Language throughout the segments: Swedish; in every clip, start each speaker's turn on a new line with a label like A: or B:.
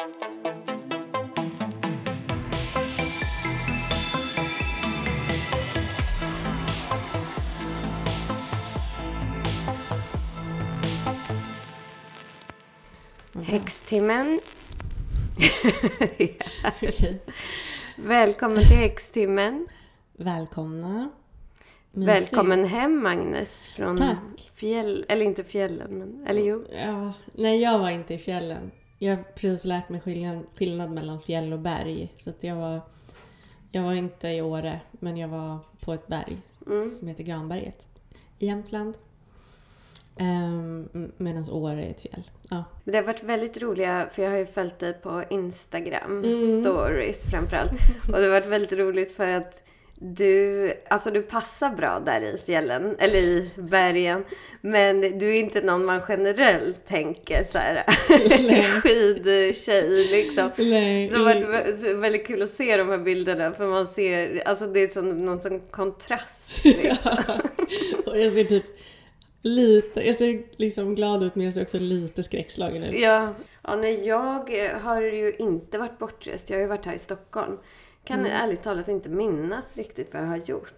A: Häxtimmen. Välkommen till Häxtimmen.
B: Välkomna. Mysigt.
A: Välkommen hem Magnus från
B: Tack.
A: fjäll, eller inte fjällen, men, eller jo.
B: Ja, nej, jag var inte i fjällen. Jag har precis lärt mig skillnad, skillnad mellan fjäll och berg. Så att jag var, jag var inte i Åre, men jag var på ett berg
A: Mm.
B: som heter Granberget i Jämtland. Um, Medan Åre är ett fjäll. Ja.
A: Men det har varit väldigt roliga, för jag har ju följt dig på Instagram,
B: Mm.
A: stories framförallt. Och det har varit väldigt roligt för att du, alltså du passar bra där i fjällen, eller i bergen. Men du är inte någon man generellt tänker så här skidtjej liksom.
B: Nej,
A: Så det vä- väldigt kul att se de här bilderna för man ser, alltså det är som någon sån kontrast. Liksom.
B: och jag ser typ lite, jag ser liksom glad ut men jag ser också lite skräckslagen ut.
A: Ja. ja, nej jag har ju inte varit bortrest. Jag har ju varit här i Stockholm. Kan
B: Mm.
A: ärligt talat inte minnas riktigt vad jag har gjort.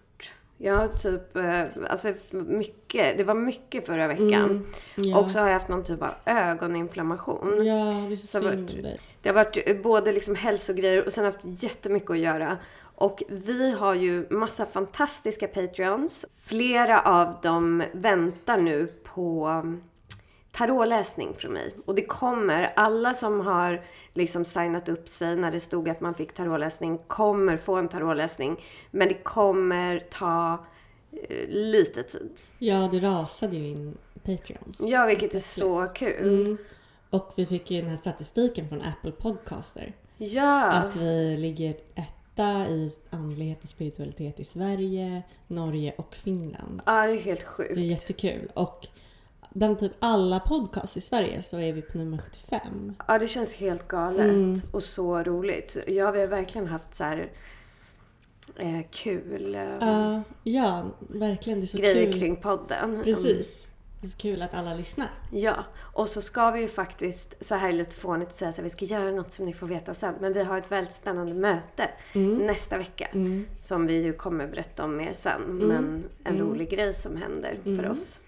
A: Jag har typ, eh, alltså mycket, det var mycket förra veckan.
B: Mm, ja.
A: Och så har jag haft någon typ av ögoninflammation.
B: Ja, det är så
A: Så
B: synd dig.
A: Det har varit eh, både liksom hälsogrejer och sen haft jättemycket att göra. Och vi har ju massa fantastiska Patreons. Flera av dem väntar nu på tarotläsning från mig. Och det kommer, alla som har liksom signat upp sig när det stod att man fick tarotläsning kommer få en tarotläsning. Men det kommer ta eh, lite tid.
B: Ja, det rasade ju in Patreons.
A: Ja, vilket är så kul.
B: Mm. Och vi fick ju den här statistiken från Apple Podcaster.
A: Ja.
B: Att vi ligger etta i andlighet och spiritualitet i Sverige, Norge och Finland.
A: ja, det är helt sjukt.
B: Det är jättekul. Och bland typ alla podcasts i Sverige så är vi på nummer 75.
A: Ja, det känns helt galet
B: Mm.
A: och så roligt. Ja, vi har verkligen haft så här eh, kul eh,
B: Ja, verkligen. Det är så
A: grejer
B: kul.
A: kring podden. Mm.
B: Precis. Det är så kul att alla lyssnar.
A: Ja, och så ska vi ju faktiskt, så här lite fånigt säga så här, vi ska göra något som ni får veta sen. Men vi har ett väldigt spännande möte nästa vecka.
B: Mm.
A: Som vi ju kommer berätta om mer sen. Men en rolig grej som händer för
B: Mm.
A: oss.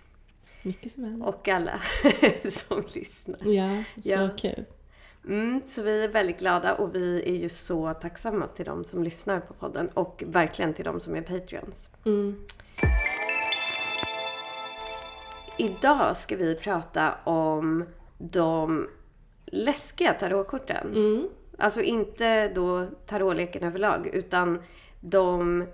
B: Mycket som händer.
A: Och alla som lyssnar.
B: Ja, så
A: Ja.
B: kul.
A: Mm, så vi är väldigt glada och vi är ju så tacksamma till de som lyssnar på podden och verkligen till de som är Patreons.
B: Mm.
A: Idag ska vi prata om de läskiga tarotkorten.
B: Mm.
A: Alltså inte då tarotleken överlag utan de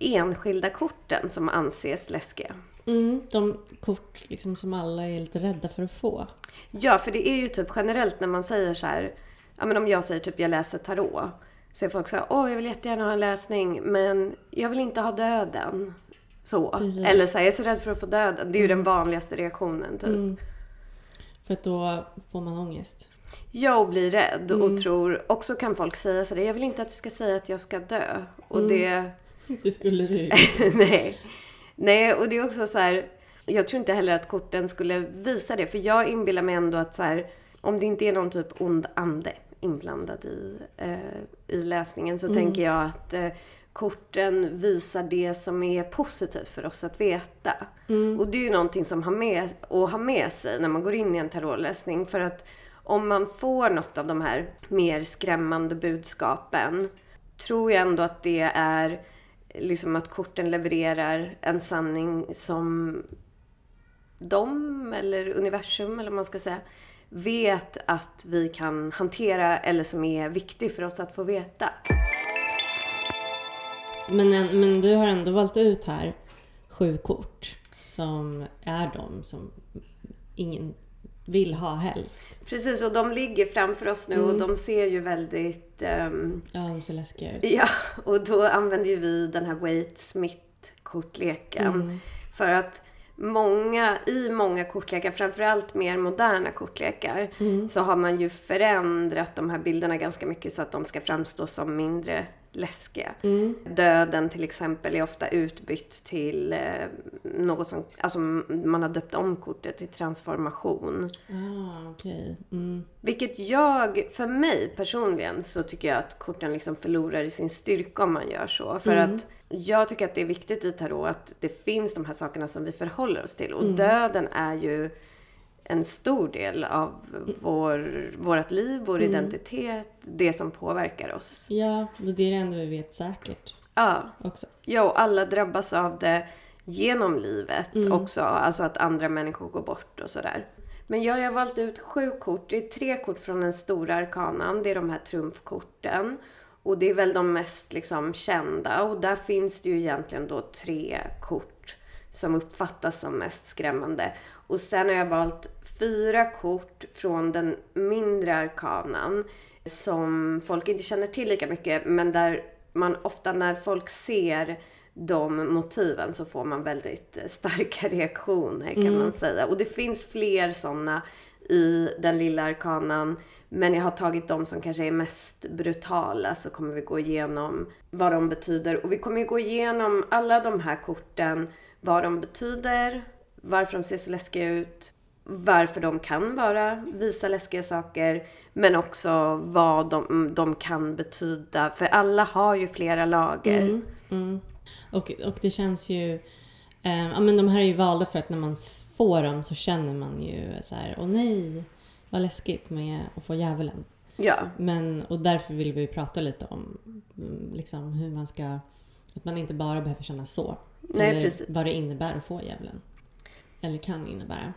A: enskilda korten som anses läskiga.
B: Mm. De kort liksom som alla är lite rädda för att få.
A: Ja, för det är ju typ generellt när man säger så här, ja men om jag säger typ jag läser tarot. Så är folk så här, åh jag vill jättegärna ha en läsning men jag vill inte ha döden. Så.
B: Precis.
A: Eller så här, jag är så rädd för att få döden. Det är ju den vanligaste reaktionen typ.
B: Mm. För att då får man ångest.
A: Jag blir rädd
B: Mm.
A: och tror, också kan folk säga sådär, jag vill inte att du ska säga att jag ska dö. Och
B: Mm.
A: det,
B: Det skulle du ju.
A: nej. Nej, och det är också så här, jag tror inte heller att korten skulle visa det. För jag inbillar mig ändå att så här, om det inte är någon typ ond ande inblandad i, eh, i läsningen så tänker jag att eh, korten visar det som är positivt för oss att veta. Och det är ju någonting som har med, att ha med sig när man går in i en tarotläsning. För att om man får något av de här mer skrämmande budskapen tror jag ändå att det är liksom att korten levererar en sanning som de, eller universum eller vad man ska säga, vet att vi kan hantera eller som är viktig för oss att få veta.
B: Men, men du har ändå valt ut här sju kort som är de som ingen vill ha helst.
A: Precis, och de ligger framför oss nu och de ser ju väldigt... ehm,
B: Ja, de ser läskiga ut.
A: ja, och då använder ju vi den här Waite-Smith-kortleken. För att många, i många kortlekar, framförallt mer moderna kortlekar, så har man ju förändrat de här bilderna ganska mycket så att de ska framstå som mindre läskiga.
B: Mm.
A: Döden till exempel är ofta utbytt till eh, något som, alltså man har döpt om kortet till transformation.
B: Ah, okej. Mm.
A: Vilket jag, för mig personligen, så tycker jag att korten liksom förlorar i sin styrka om man gör så. För
B: Mm.
A: att jag tycker att det är viktigt i tarot att det finns de här sakerna som vi förhåller oss till. Och
B: Mm.
A: döden är ju en stor del av vår, vårt liv, vår
B: Mm.
A: identitet, det som påverkar oss.
B: Ja, det är det enda vi vet säkert
A: Ja,
B: också.
A: ja och alla drabbas av det genom livet
B: Mm.
A: också. Alltså att andra människor går bort och sådär. Men jag har valt ut sju kort. Det är tre kort från den stora arkanan. Det är de här trumfkorten. Och det är väl de mest liksom kända. Och där finns det ju egentligen då tre kort som uppfattas som mest skrämmande. Och sen har jag valt fyra kort från den mindre arkanan som folk inte känner till lika mycket men där man ofta när folk ser de motiven så får man väldigt starka reaktioner kan man säga. Och det finns fler sådana i den lilla arkanan. Men jag har tagit de som kanske är mest brutala så kommer vi gå igenom vad de betyder. Och vi kommer ju gå igenom alla de här korten, vad de betyder, varför de ser så läskiga ut, varför de kan bara visa läskiga saker, men också vad de, de kan betyda. För alla har ju flera lager.
B: Mm. Mm. Och, och det känns ju... Eh, ja, men de här är ju valda för att när man får dem så känner man ju så här, åh nej, vad läskigt med att få djävulen.
A: Ja,
B: Men, och därför vill vi prata lite om mm, liksom, hur man ska... Att man inte bara behöver känna så.
A: Nej,
B: eller
A: precis.
B: vad det innebär att få djävulen. Eller kan innebära.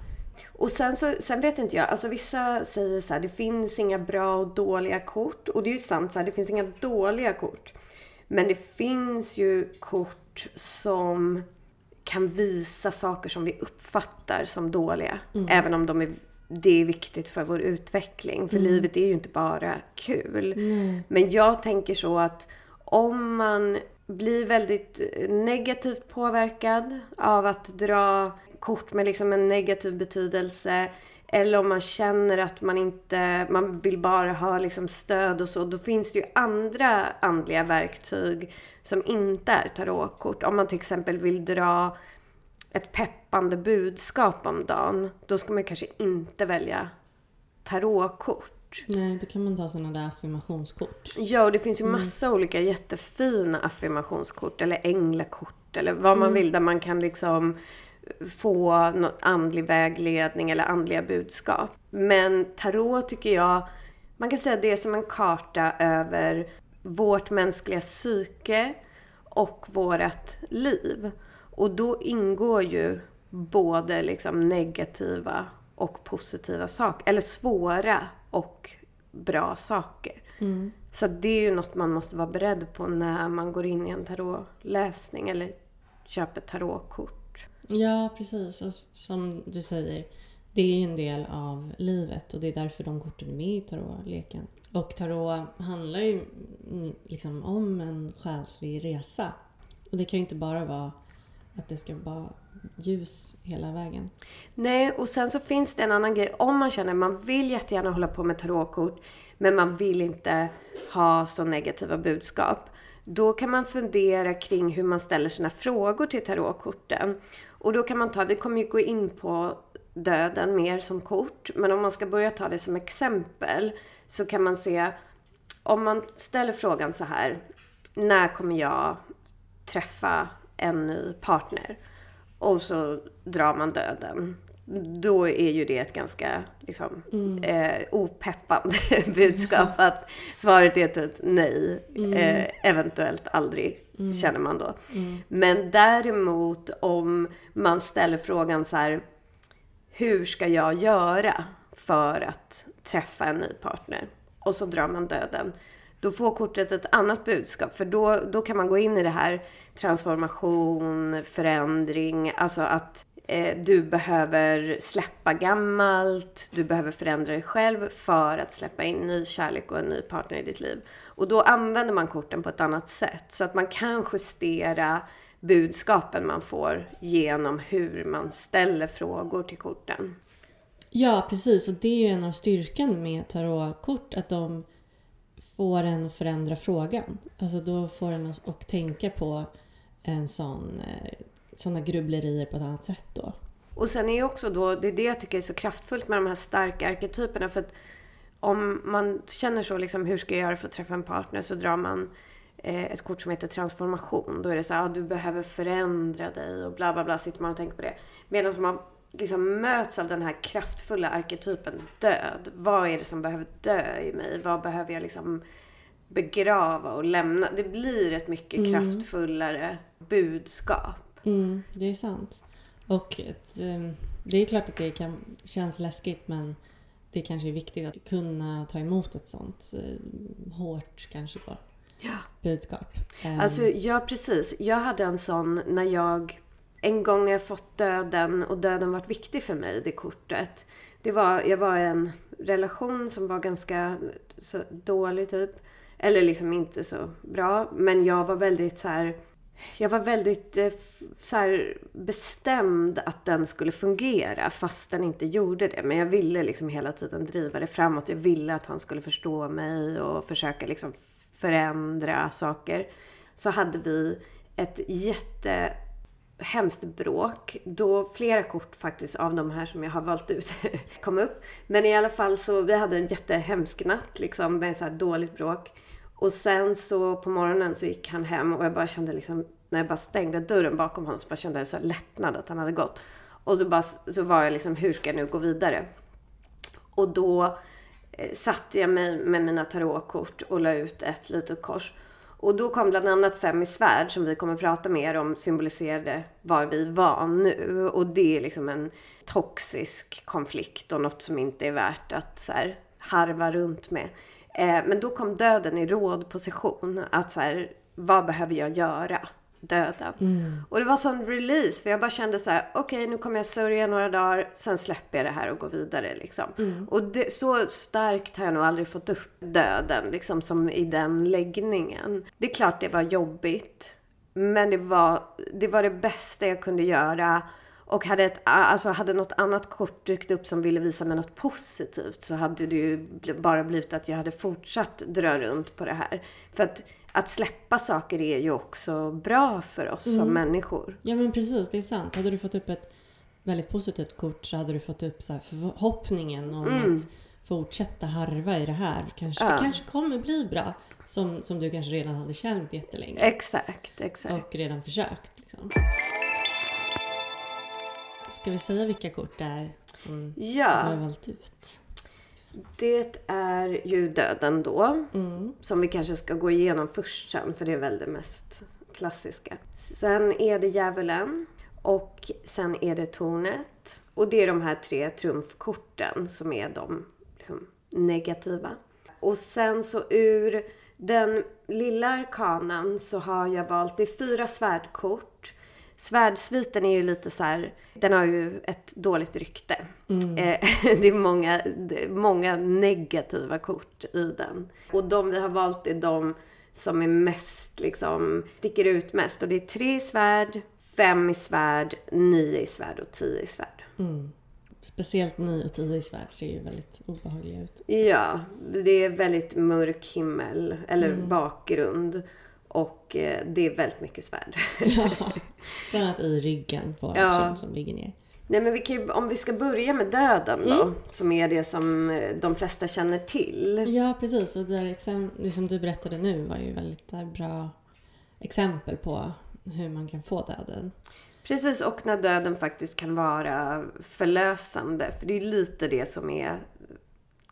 A: Och sen, så, sen vet inte jag, alltså vissa säger så här, det finns inga bra och dåliga kort. Och det är ju sant, så här, det finns inga dåliga kort. Men det finns ju kort som kan visa saker som vi uppfattar som dåliga. Även om de är, det är viktigt för vår utveckling. För livet är ju inte bara kul. Men jag tänker så att om man blir väldigt negativt påverkad av att dra kort med liksom en negativ betydelse eller om man känner att man inte, man vill bara ha liksom stöd och så, då finns det ju andra andliga verktyg som inte är tarotkort. Om man till exempel vill dra ett peppande budskap om dagen, då ska man kanske inte välja tarotkort.
B: Nej, då kan man ta sådana där affirmationskort.
A: Ja, och det finns ju massa olika jättefina affirmationskort eller änglakort eller vad man vill där man kan liksom få någon andlig vägledning eller andliga budskap. Men tarot tycker jag, man kan säga det är som en karta över vårt mänskliga psyke och vårt liv. Och då ingår ju både liksom negativa och positiva saker. Eller svåra och bra saker. Så det är ju något man måste vara beredd på när man går in i en tarotläsning eller köper tarotkort.
B: Ja, precis. Och som du säger, det är ju en del av livet och det är därför de korten är med i tarotleken. Och tarot handlar ju liksom om en själslig resa. Och det kan ju inte bara vara att det ska vara ljus hela vägen.
A: Nej, och sen så finns det en annan grej. Om man känner att man vill jättegärna hålla på med tarotkort, men man vill inte ha så negativa budskap. Då kan man fundera kring hur man ställer sina frågor till tarotkorten. Och då kan man ta, vi kommer ju gå in på döden mer som kort, men om man ska börja ta det som exempel så kan man se, om man ställer frågan så här, när kommer jag träffa en ny partner? Och så drar man döden. Då är ju det ett ganska liksom, eh, opeppande budskap. Att svaret är typ nej. Eh, eventuellt aldrig, känner man då. Men däremot om man ställer frågan så här. Hur ska jag göra för att träffa en ny partner? Och så drar man döden. Då får kortet ett annat budskap. För då, då kan man gå in i det här transformation, förändring. Alltså att Eh, du behöver släppa gammalt. Du behöver förändra dig själv för att släppa in ny kärlek och en ny partner i ditt liv. Och då använder man korten på ett annat sätt. Så att man kan justera budskapen man får genom hur man ställer frågor till korten.
B: Ja, precis. Och det är ju en av styrkan med tarotkort. Att de får en att förändra frågan. Alltså då får en att tänka på en sån, eh, såna grubblerier på ett annat sätt då.
A: Och sen är ju också då, det är det jag tycker är så kraftfullt med de här starka arketyperna. För att om man känner så liksom, hur ska jag göra för att träffa en partner? Så drar man eh, ett kort som heter transformation. Då är det så här, ah, du behöver förändra dig och bla bla bla, sitter man och tänker på det. Medan man liksom möts av den här kraftfulla arketypen död. Vad är det som behöver dö i mig? Vad behöver jag liksom begrava och lämna? Det blir ett mycket
B: Mm.
A: kraftfullare budskap.
B: Mm, det är sant. Och ett, eh, det är klart att det kan, känns läskigt men det kanske är viktigt att kunna ta emot ett sånt eh, hårt kanske då,
A: Ja.
B: budskap. Eh,
A: Alltså, ja precis. Jag hade en sån när jag en gång har jag fått döden och döden varit viktig för mig, det kortet. Det var, jag var i en relation som var ganska så, dålig typ. Eller liksom inte så bra. Men jag var väldigt så här. Jag var väldigt eh, så här, bestämd att den skulle fungera fast den inte gjorde det. Men jag ville liksom hela tiden driva det framåt. Jag ville att han skulle förstå mig och försöka liksom förändra saker. Så hade vi ett jätte hemskt bråk då flera kort faktiskt av de här som jag har valt ut kom upp. Men i alla fall så vi hade en jättehemsk natt liksom med så här dåligt bråk. Och sen så på morgonen så gick han hem och jag bara kände liksom när jag bara stängde dörren bakom honom så bara kände jag så här lättnad att han hade gått. Och så bara så var jag liksom hur ska jag nu gå vidare? Och då eh, satte jag mig med mina tarotkort och la ut ett litet kors. Och då kom bland annat fem i svärd som vi kommer prata mer om symboliserade var vi var nu. Och det är liksom en toxisk konflikt och något som inte är värt att så här, harva runt med. Eh, men då kom döden i rådposition. Att så här, vad behöver jag göra? Döden. Och det var sån release för jag bara kände så här: okej nu kommer jag sörja några dagar, sen släpper jag det här och går vidare liksom. Och det, så starkt har jag nog aldrig fått upp döden liksom som i den läggningen. Det är klart det var jobbigt. Men det var det, var det bästa jag kunde göra. Och hade, ett, alltså hade något annat kort dykt upp som ville visa mig något positivt så hade det ju bara blivit att jag hade fortsatt dra runt på det här. För att, att släppa saker är ju också bra för oss som människor.
B: Ja men precis, det är sant. Hade du fått upp ett väldigt positivt kort så hade du fått upp så förhoppningen om att fortsätta harva i det här. Kanske,
A: Ja.
B: Det kanske kommer bli bra. Som, som du kanske redan hade känt jättelänge.
A: Exakt, exakt.
B: Och redan försökt. Liksom. Ska vi säga vilka kort det är som du har
A: Ja,
B: valt ut?
A: det är ju döden då.
B: Mm.
A: Som vi kanske ska gå igenom först sen, för det är väl det mest klassiska. Sen är det djävulen. Och sen är det tornet. Och det är de här tre trumfkorten som är de liksom, negativa. Och sen så ur den lilla arkanen så har jag valt, det är fyra svärdkort. Svärdsviten är ju lite så här, den har ju ett dåligt rykte. Eh, det är många, det är många negativa kort i den. Och de vi har valt är de som är mest, liksom, sticker ut mest. Och det är tre i svärd, fem i svärd, nio i svärd och tio i svärd.
B: Mm. Speciellt 9 och 10 i svärd ser ju väldigt obehagliga ut.
A: Ja, det är väldigt mörk himmel, eller bakgrund. Och eh, det är väldigt mycket svärd.
B: Ja, bland annat i ryggen på
A: Ja.
B: personen som ligger ner.
A: Nej men vi ju, om vi ska börja med döden då, som är det som eh, de flesta känner till.
B: Ja, precis. Och det, där det som du berättade nu var ju väldigt där, bra exempel på hur man kan få döden.
A: Precis, och när döden faktiskt kan vara förlösande. För det är lite det som är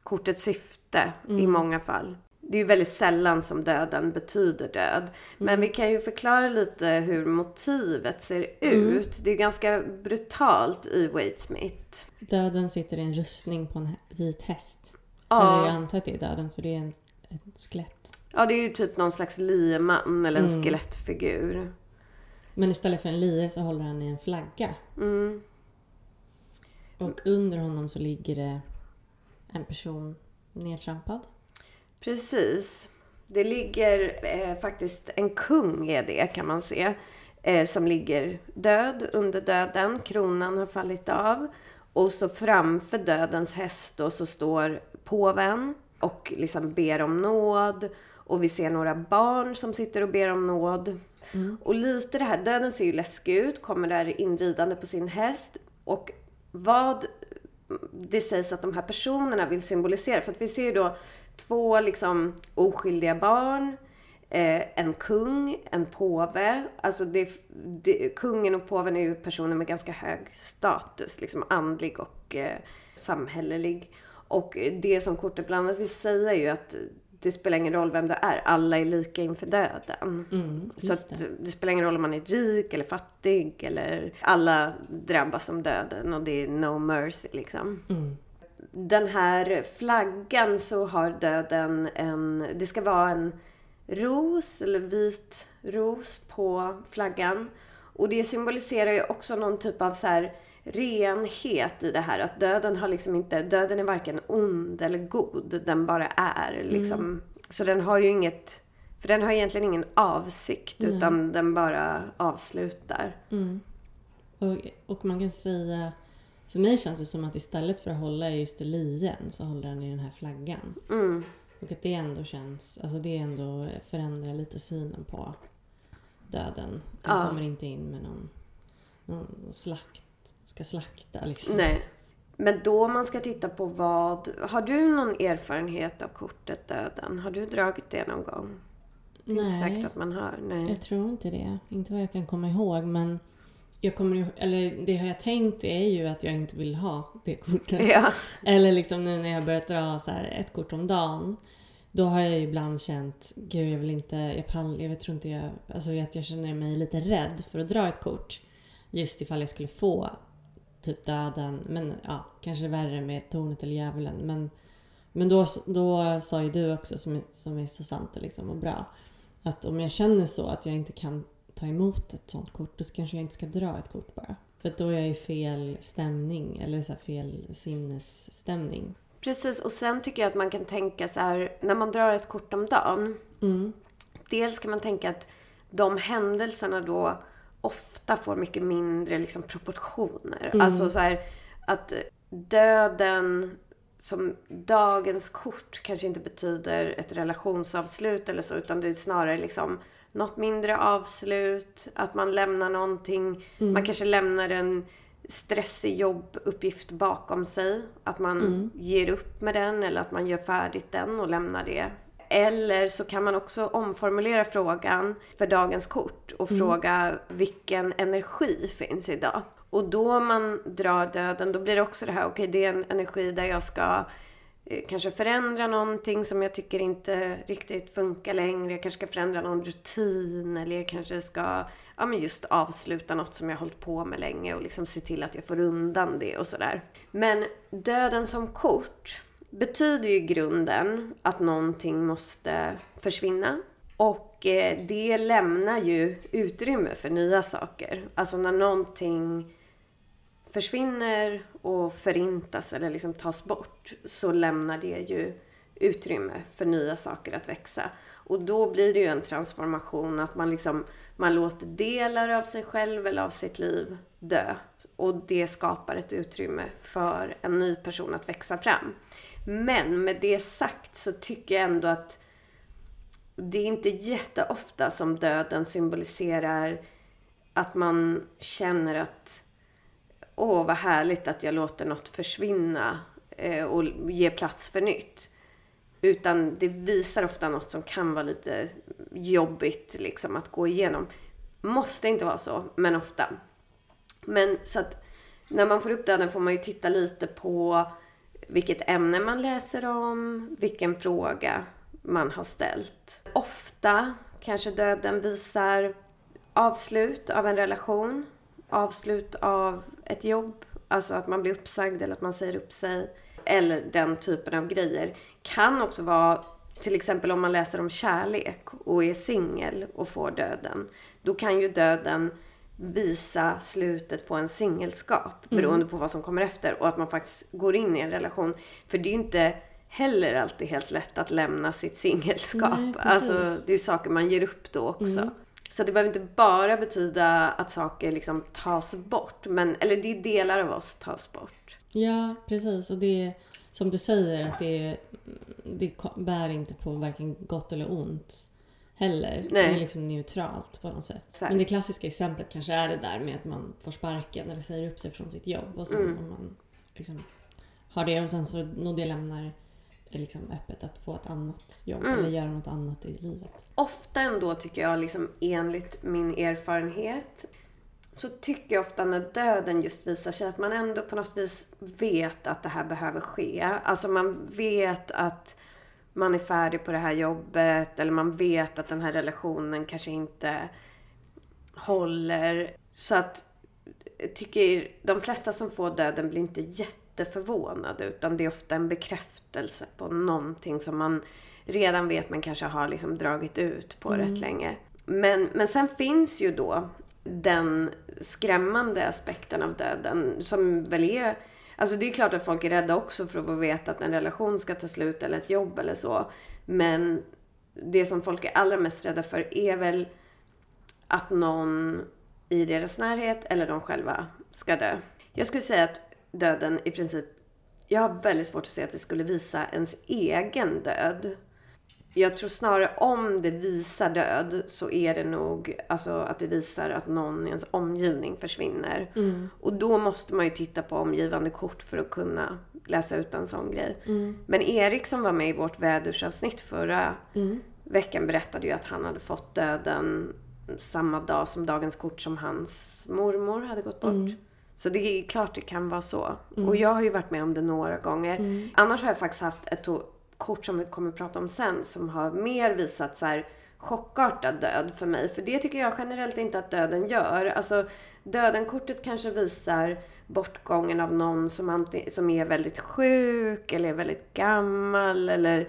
A: kortets syfte i många fall. Det är ju väldigt sällan som döden betyder död. Men vi kan ju förklara lite hur motivet ser ut. Det är ganska brutalt i Waitsmith.
B: Döden sitter i en rustning på en vit häst.
A: Ja.
B: Eller jag antar att det är döden för det är en, ett skelett.
A: Ja, det är ju typ någon slags lieman eller en skelettfigur.
B: Men istället för en lie så håller han i en flagga.
A: Mm.
B: Och under honom så ligger det en person nedtrampad.
A: Precis. Det ligger eh, faktiskt en kung är det kan man se. Eh, som ligger död under döden. Kronan har fallit av. Och så framför dödens häst då så står påven. och liksom ber om nåd. Och vi ser några barn som sitter och ber om nåd. Mm. Och lite det här, döden ser ju läskig ut, kommer där inridande på sin häst. Och vad det sägs att de här personerna vill symbolisera. För att vi ser ju då två liksom oskyldiga barn, eh, en kung, en påve. Alltså det, det, kungen och påven är ju personer med ganska hög status, liksom andlig och eh, samhällelig. Och det som kortet bland annat vill säga är ju att det spelar ingen roll vem du är. Alla är lika inför döden.
B: Mm,
A: så att det. det. spelar ingen roll om man är rik eller fattig. Eller alla drabbas av döden och det är no mercy liksom.
B: Mm.
A: Den här flaggan så har döden en... Det ska vara en ros eller vit ros på flaggan. Och det symboliserar ju också någon typ av så här renhet i det här. Att döden har liksom inte, döden är varken ond eller god. Den bara är liksom. Mm. Så den har ju inget, för den har egentligen ingen avsikt mm. utan den bara avslutar.
B: Mm. Och, och man kan säga, för mig känns det som att istället för att hålla just i lien så håller den i den här flaggan.
A: Mm.
B: Och att det ändå känns, alltså det ändå förändrar lite synen på döden. Den ja. kommer inte in med någon, någon slakt ska slakta. Liksom.
A: Nej. Men då man ska titta på vad... Har du någon erfarenhet av kortet Döden? Har du dragit det någon gång? Det är
B: Nej.
A: inte säkert att man har. Nej.
B: Jag tror inte det. Inte vad jag kan komma ihåg. Men jag kommer, eller det jag tänkt är ju att jag inte vill ha det kortet.
A: Ja.
B: Eller liksom nu när jag börjat dra så ett kort om dagen. Då har jag ju ibland känt, gud jag vill inte, jag pall, jag tror inte jag, alltså att jag känner mig lite rädd för att dra ett kort. Just ifall jag skulle få typ döden. Men ja, kanske värre med tornet eller djävulen. Men, men då, då sa ju du också, som som är så sant liksom, och bra, att om jag känner så att jag inte kan ta emot ett sånt kort, då kanske jag inte ska dra ett kort bara. För då är jag i fel stämning, eller så fel sinnesstämning.
A: Precis, och sen tycker jag att man kan tänka så här, när man drar ett kort om dagen.
B: Mm.
A: Dels kan man tänka att de händelserna då ofta får mycket mindre liksom, proportioner. Mm. Alltså så här, att döden som dagens kort kanske inte betyder ett relationsavslut eller så utan det är snarare liksom något mindre avslut, att man lämnar någonting. Mm. Man kanske lämnar en stressig jobbuppgift bakom sig. Att man mm. ger upp med den eller att man gör färdigt den och lämnar det eller så kan man också omformulera frågan för dagens kort och mm. fråga vilken energi finns idag? Och då man drar döden, då blir det också det här, okej okay, det är en energi där jag ska Eh, kanske förändra någonting som jag tycker inte riktigt funkar längre. Jag kanske ska förändra någon rutin eller jag kanske ska ja, men just avsluta något som jag har hållit på med länge och liksom se till att jag får undan det och sådär. Men döden som kort betyder ju i grunden att någonting måste försvinna. Och eh, det lämnar ju utrymme för nya saker. Alltså när någonting försvinner och förintas eller liksom tas bort så lämnar det ju utrymme för nya saker att växa. Och då blir det ju en transformation att man liksom man låter delar av sig själv eller av sitt liv dö. Och det skapar ett utrymme för en ny person att växa fram. Men med det sagt så tycker jag ändå att det är inte jätteofta som döden symboliserar att man känner att åh vad härligt att jag låter något försvinna eh, och ge plats för nytt. Utan det visar ofta något som kan vara lite jobbigt liksom att gå igenom. Måste inte vara så, men ofta. Men så att när man får upp döden får man ju titta lite på vilket ämne man läser om, vilken fråga man har ställt. Ofta kanske döden visar avslut av en relation, avslut av ett jobb, alltså att man blir uppsagd eller att man säger upp sig. Eller den typen av grejer. Kan också vara till exempel om man läser om kärlek och är singel och får döden. Då kan ju döden visa slutet på en singelskap mm. beroende på vad som kommer efter och att man faktiskt går in i en relation. För det är ju inte heller alltid helt lätt att lämna sitt singelskap. Alltså det är saker man ger upp då också. Mm. Så det behöver inte bara betyda att saker liksom tas bort. Men, eller det är delar av oss tas bort.
B: Ja, precis. Och det som du säger att det, det bär inte på varken gott eller ont heller. Nej. Det är liksom neutralt på något sätt. Exakt. Men det klassiska exemplet kanske är det där med att man får sparken eller säger upp sig från sitt jobb och sen mm. man liksom har det och sen så nog det lämnar liksom öppet att få ett annat jobb mm. eller göra något annat i livet.
A: Ofta ändå tycker jag, liksom enligt min erfarenhet, så tycker jag ofta när döden just visar sig att man ändå på något vis vet att det här behöver ske. Alltså man vet att man är färdig på det här jobbet eller man vet att den här relationen kanske inte håller. Så att jag tycker de flesta som får döden blir inte jätteförvånade utan det är ofta en bekräftelse på någonting som man redan vet men kanske har liksom dragit ut på mm. rätt länge. Men, men sen finns ju då den skrämmande aspekten av döden som väl är Alltså det är klart att folk är rädda också för att få veta att en relation ska ta slut eller ett jobb eller så. Men det som folk är allra mest rädda för är väl att någon i deras närhet eller de själva ska dö. Jag skulle säga att döden i princip, jag har väldigt svårt att se att det skulle visa ens egen död. Jag tror snarare om det visar död så är det nog alltså, att det visar att någon i ens omgivning försvinner. Mm. Och då måste man ju titta på omgivande kort för att kunna läsa ut en sån grej. Mm. Men Erik som var med i vårt vädursavsnitt förra mm. veckan berättade ju att han hade fått döden samma dag som dagens kort som hans mormor hade gått bort. Så det är klart det kan vara så. Mm. Och jag har ju varit med om det några gånger. Mm. Annars har jag faktiskt haft ett kort som vi kommer att prata om sen som har mer visat så här chockartad död för mig. För det tycker jag generellt inte att döden gör. Alltså dödenkortet kanske visar bortgången av någon som, som är väldigt sjuk eller är väldigt gammal eller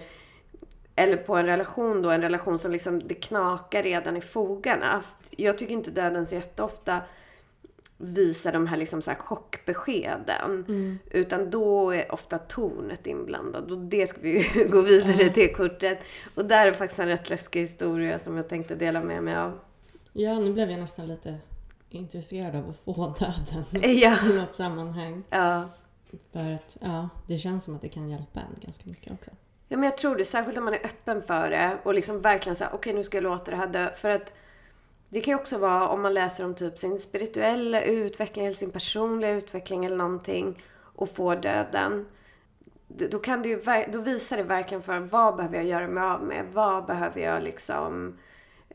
A: eller på en relation då, en relation som liksom det knakar redan i fogarna. Jag tycker inte döden så jätteofta visar de här, liksom så här chockbeskeden. Mm. Utan då är ofta tornet inblandad. Och det ska vi ju gå vidare till kortet. Och där är faktiskt en rätt läskig historia som jag tänkte dela med mig av.
B: Ja, nu blev jag nästan lite intresserad av att få döden ja. i något sammanhang. Ja. För att ja, det känns som att det kan hjälpa en ganska mycket också.
A: Ja, men jag tror det. Särskilt om man är öppen för det och liksom verkligen säga okej okay, nu ska jag låta det här dö. För att det kan ju också vara om man läser om typ sin spirituella utveckling eller sin personliga utveckling eller någonting och får döden. Då, kan det ju, då visar det verkligen för vad behöver jag göra mig av med? Vad behöver jag liksom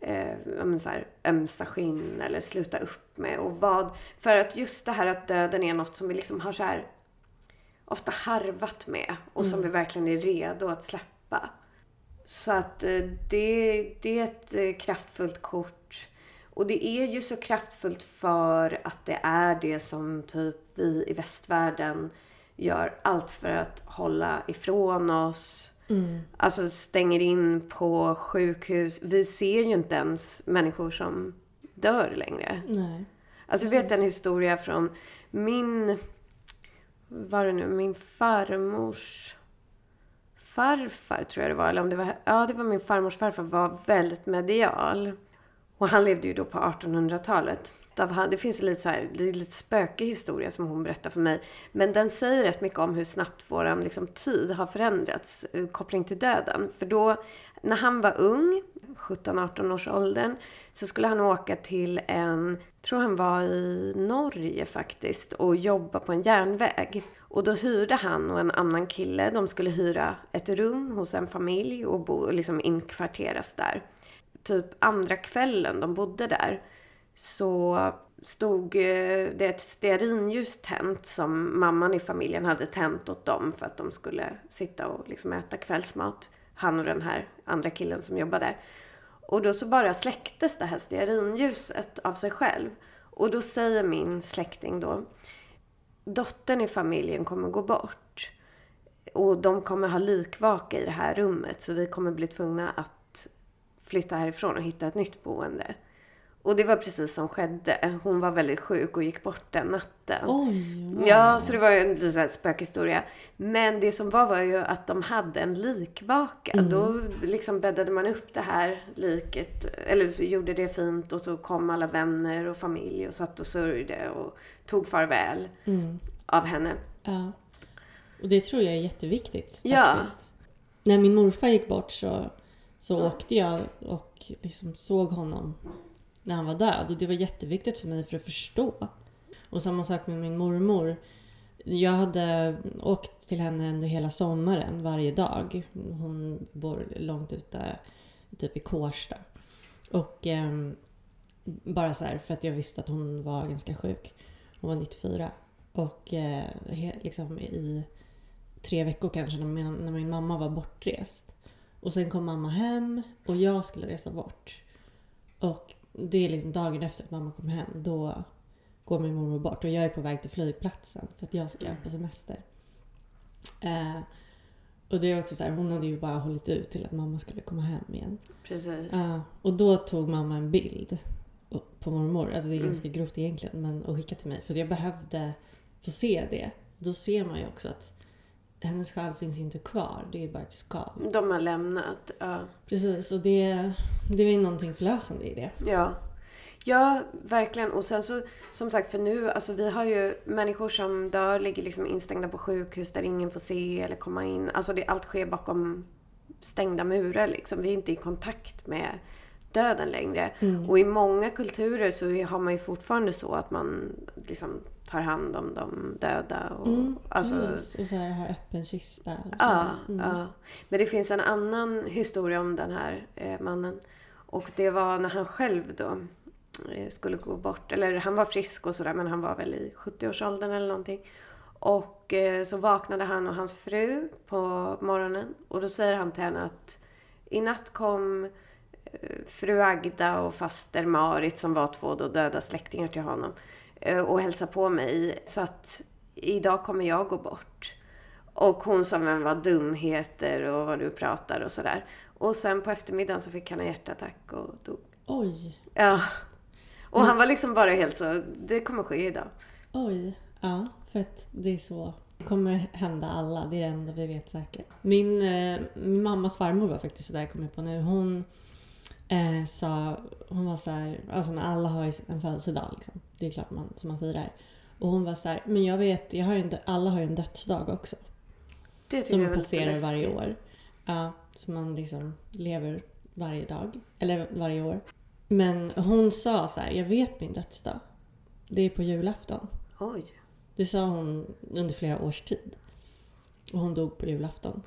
A: eh, så här, ömsa skinn eller sluta upp med? Och vad, för att just det här att döden är något som vi liksom har så här ofta harvat med och mm. som vi verkligen är redo att släppa. Så att eh, det, det är ett eh, kraftfullt kort. Och det är ju så kraftfullt för att det är det som typ vi i västvärlden gör allt för att hålla ifrån oss. Mm. Alltså stänger in på sjukhus. Vi ser ju inte ens människor som dör längre. Nej. Alltså jag vet en historia från min, var det nu, min farmors farfar tror jag det var. Eller om det var, ja det var min farmors farfar var väldigt medial. Och han levde ju då på 1800-talet. Det finns en lite, så här, lite spökig historia som hon berättar för mig. Men den säger rätt mycket om hur snabbt vår liksom, tid har förändrats. Eh, koppling till döden. För då, när han var ung, 17-18 års åldern, så skulle han åka till en, tror han var i Norge faktiskt, och jobba på en järnväg. Och då hyrde han och en annan kille, de skulle hyra ett rum hos en familj och bo, liksom inkvarteras där typ andra kvällen de bodde där så stod eh, det ett stearinljus tänt som mamman i familjen hade tänt åt dem för att de skulle sitta och liksom äta kvällsmat. Han och den här andra killen som jobbade där. Och då så bara släcktes det här stearinljuset av sig själv. Och då säger min släkting då, dottern i familjen kommer gå bort. Och de kommer ha likvaka i det här rummet så vi kommer bli tvungna att flytta härifrån och hitta ett nytt boende. Och det var precis som skedde. Hon var väldigt sjuk och gick bort den natten.
B: Oj,
A: wow. Ja, så det var ju en liten spökhistoria. Men det som var var ju att de hade en likvaka. Mm. Då liksom bäddade man upp det här liket, eller gjorde det fint och så kom alla vänner och familj och satt och sörjde och tog farväl mm. av henne.
B: Ja. Och det tror jag är jätteviktigt
A: Ja.
B: faktiskt. När min morfar gick bort så, så åkte jag och liksom såg honom när han var död. Och det var jätteviktigt för mig för att förstå. Och samma sak med min mormor. Jag hade åkt till henne under hela sommaren varje dag. Hon bor långt ute, typ i Kårsta. Och eh, bara så här för att jag visste att hon var ganska sjuk. Hon var 94. Och eh, liksom i tre veckor kanske när min, när min mamma var bortrest. Och sen kom mamma hem och jag skulle resa bort. Och det är liksom dagen efter att mamma kom hem. Då går min mormor bort och jag är på väg till flygplatsen för att jag ska på semester. Eh, och det är också så här, hon hade ju bara hållit ut till att mamma skulle komma hem igen.
A: Precis.
B: Ja, och då tog mamma en bild på mormor. Alltså det är
A: Mm.
B: ganska grovt egentligen, men och skickade till mig. För jag behövde få se det. Då ser man ju också att hennes själ finns ju inte kvar. Det är bara ett skal.
A: De har lämnat. Ja.
B: Precis, och det, det är någonting förlösande i det.
A: Ja. Ja, verkligen. Och sen så, som sagt, för nu, alltså vi har ju människor som dör, ligger liksom instängda på sjukhus där ingen får se eller komma in. Alltså det, allt sker bakom stängda murar liksom. Vi är inte i kontakt med döden längre. Och i många kulturer så har man ju fortfarande så att man liksom tar hand om de döda. Och, alltså,
B: Precis. Och så här, har öppen kista.
A: Ja,
B: här.
A: ja. Men det finns en annan historia om den här eh, mannen. Och det var när han själv då eh, skulle gå bort. Eller han var frisk och sådär men han var väl i 70-årsåldern eller någonting. Och eh, så vaknade han och hans fru på morgonen. Och då säger han till henne att i natt kom eh, fru Agda och faster Marit som var två då döda släktingar till honom. Eh, Och hälsa på mig. Så att idag kommer jag gå bort. Och hon sa, men vad dumheter och vad du pratar och sådär. Och sen på eftermiddagen så fick han en hjärtattack och dog.
B: Oj,
A: Ja. Och han var liksom bara helt så, det kommer ske idag.
B: oj. Ja, för att det är så. Det kommer hända alla, det är det enda vi vet säkert. Min, eh, min mammas farmor var faktiskt sådär, kom jag på nu. Hon eh, sa, hon var så här, alltså men alla har ju en födelsedag liksom. Det är klart man, som man firar. Och hon var så här, men jag vet, jag har ju en, alla har ju en dödsdag också.
A: Det tycker
B: Som
A: jag
B: passerar varje år. Ja, så man liksom lever varje dag. Eller varje år. Men hon sa så här, jag vet min dödsdag. Det är på julafton.
A: Oj.
B: Det sa hon under flera års tid. Och hon dog på julafton.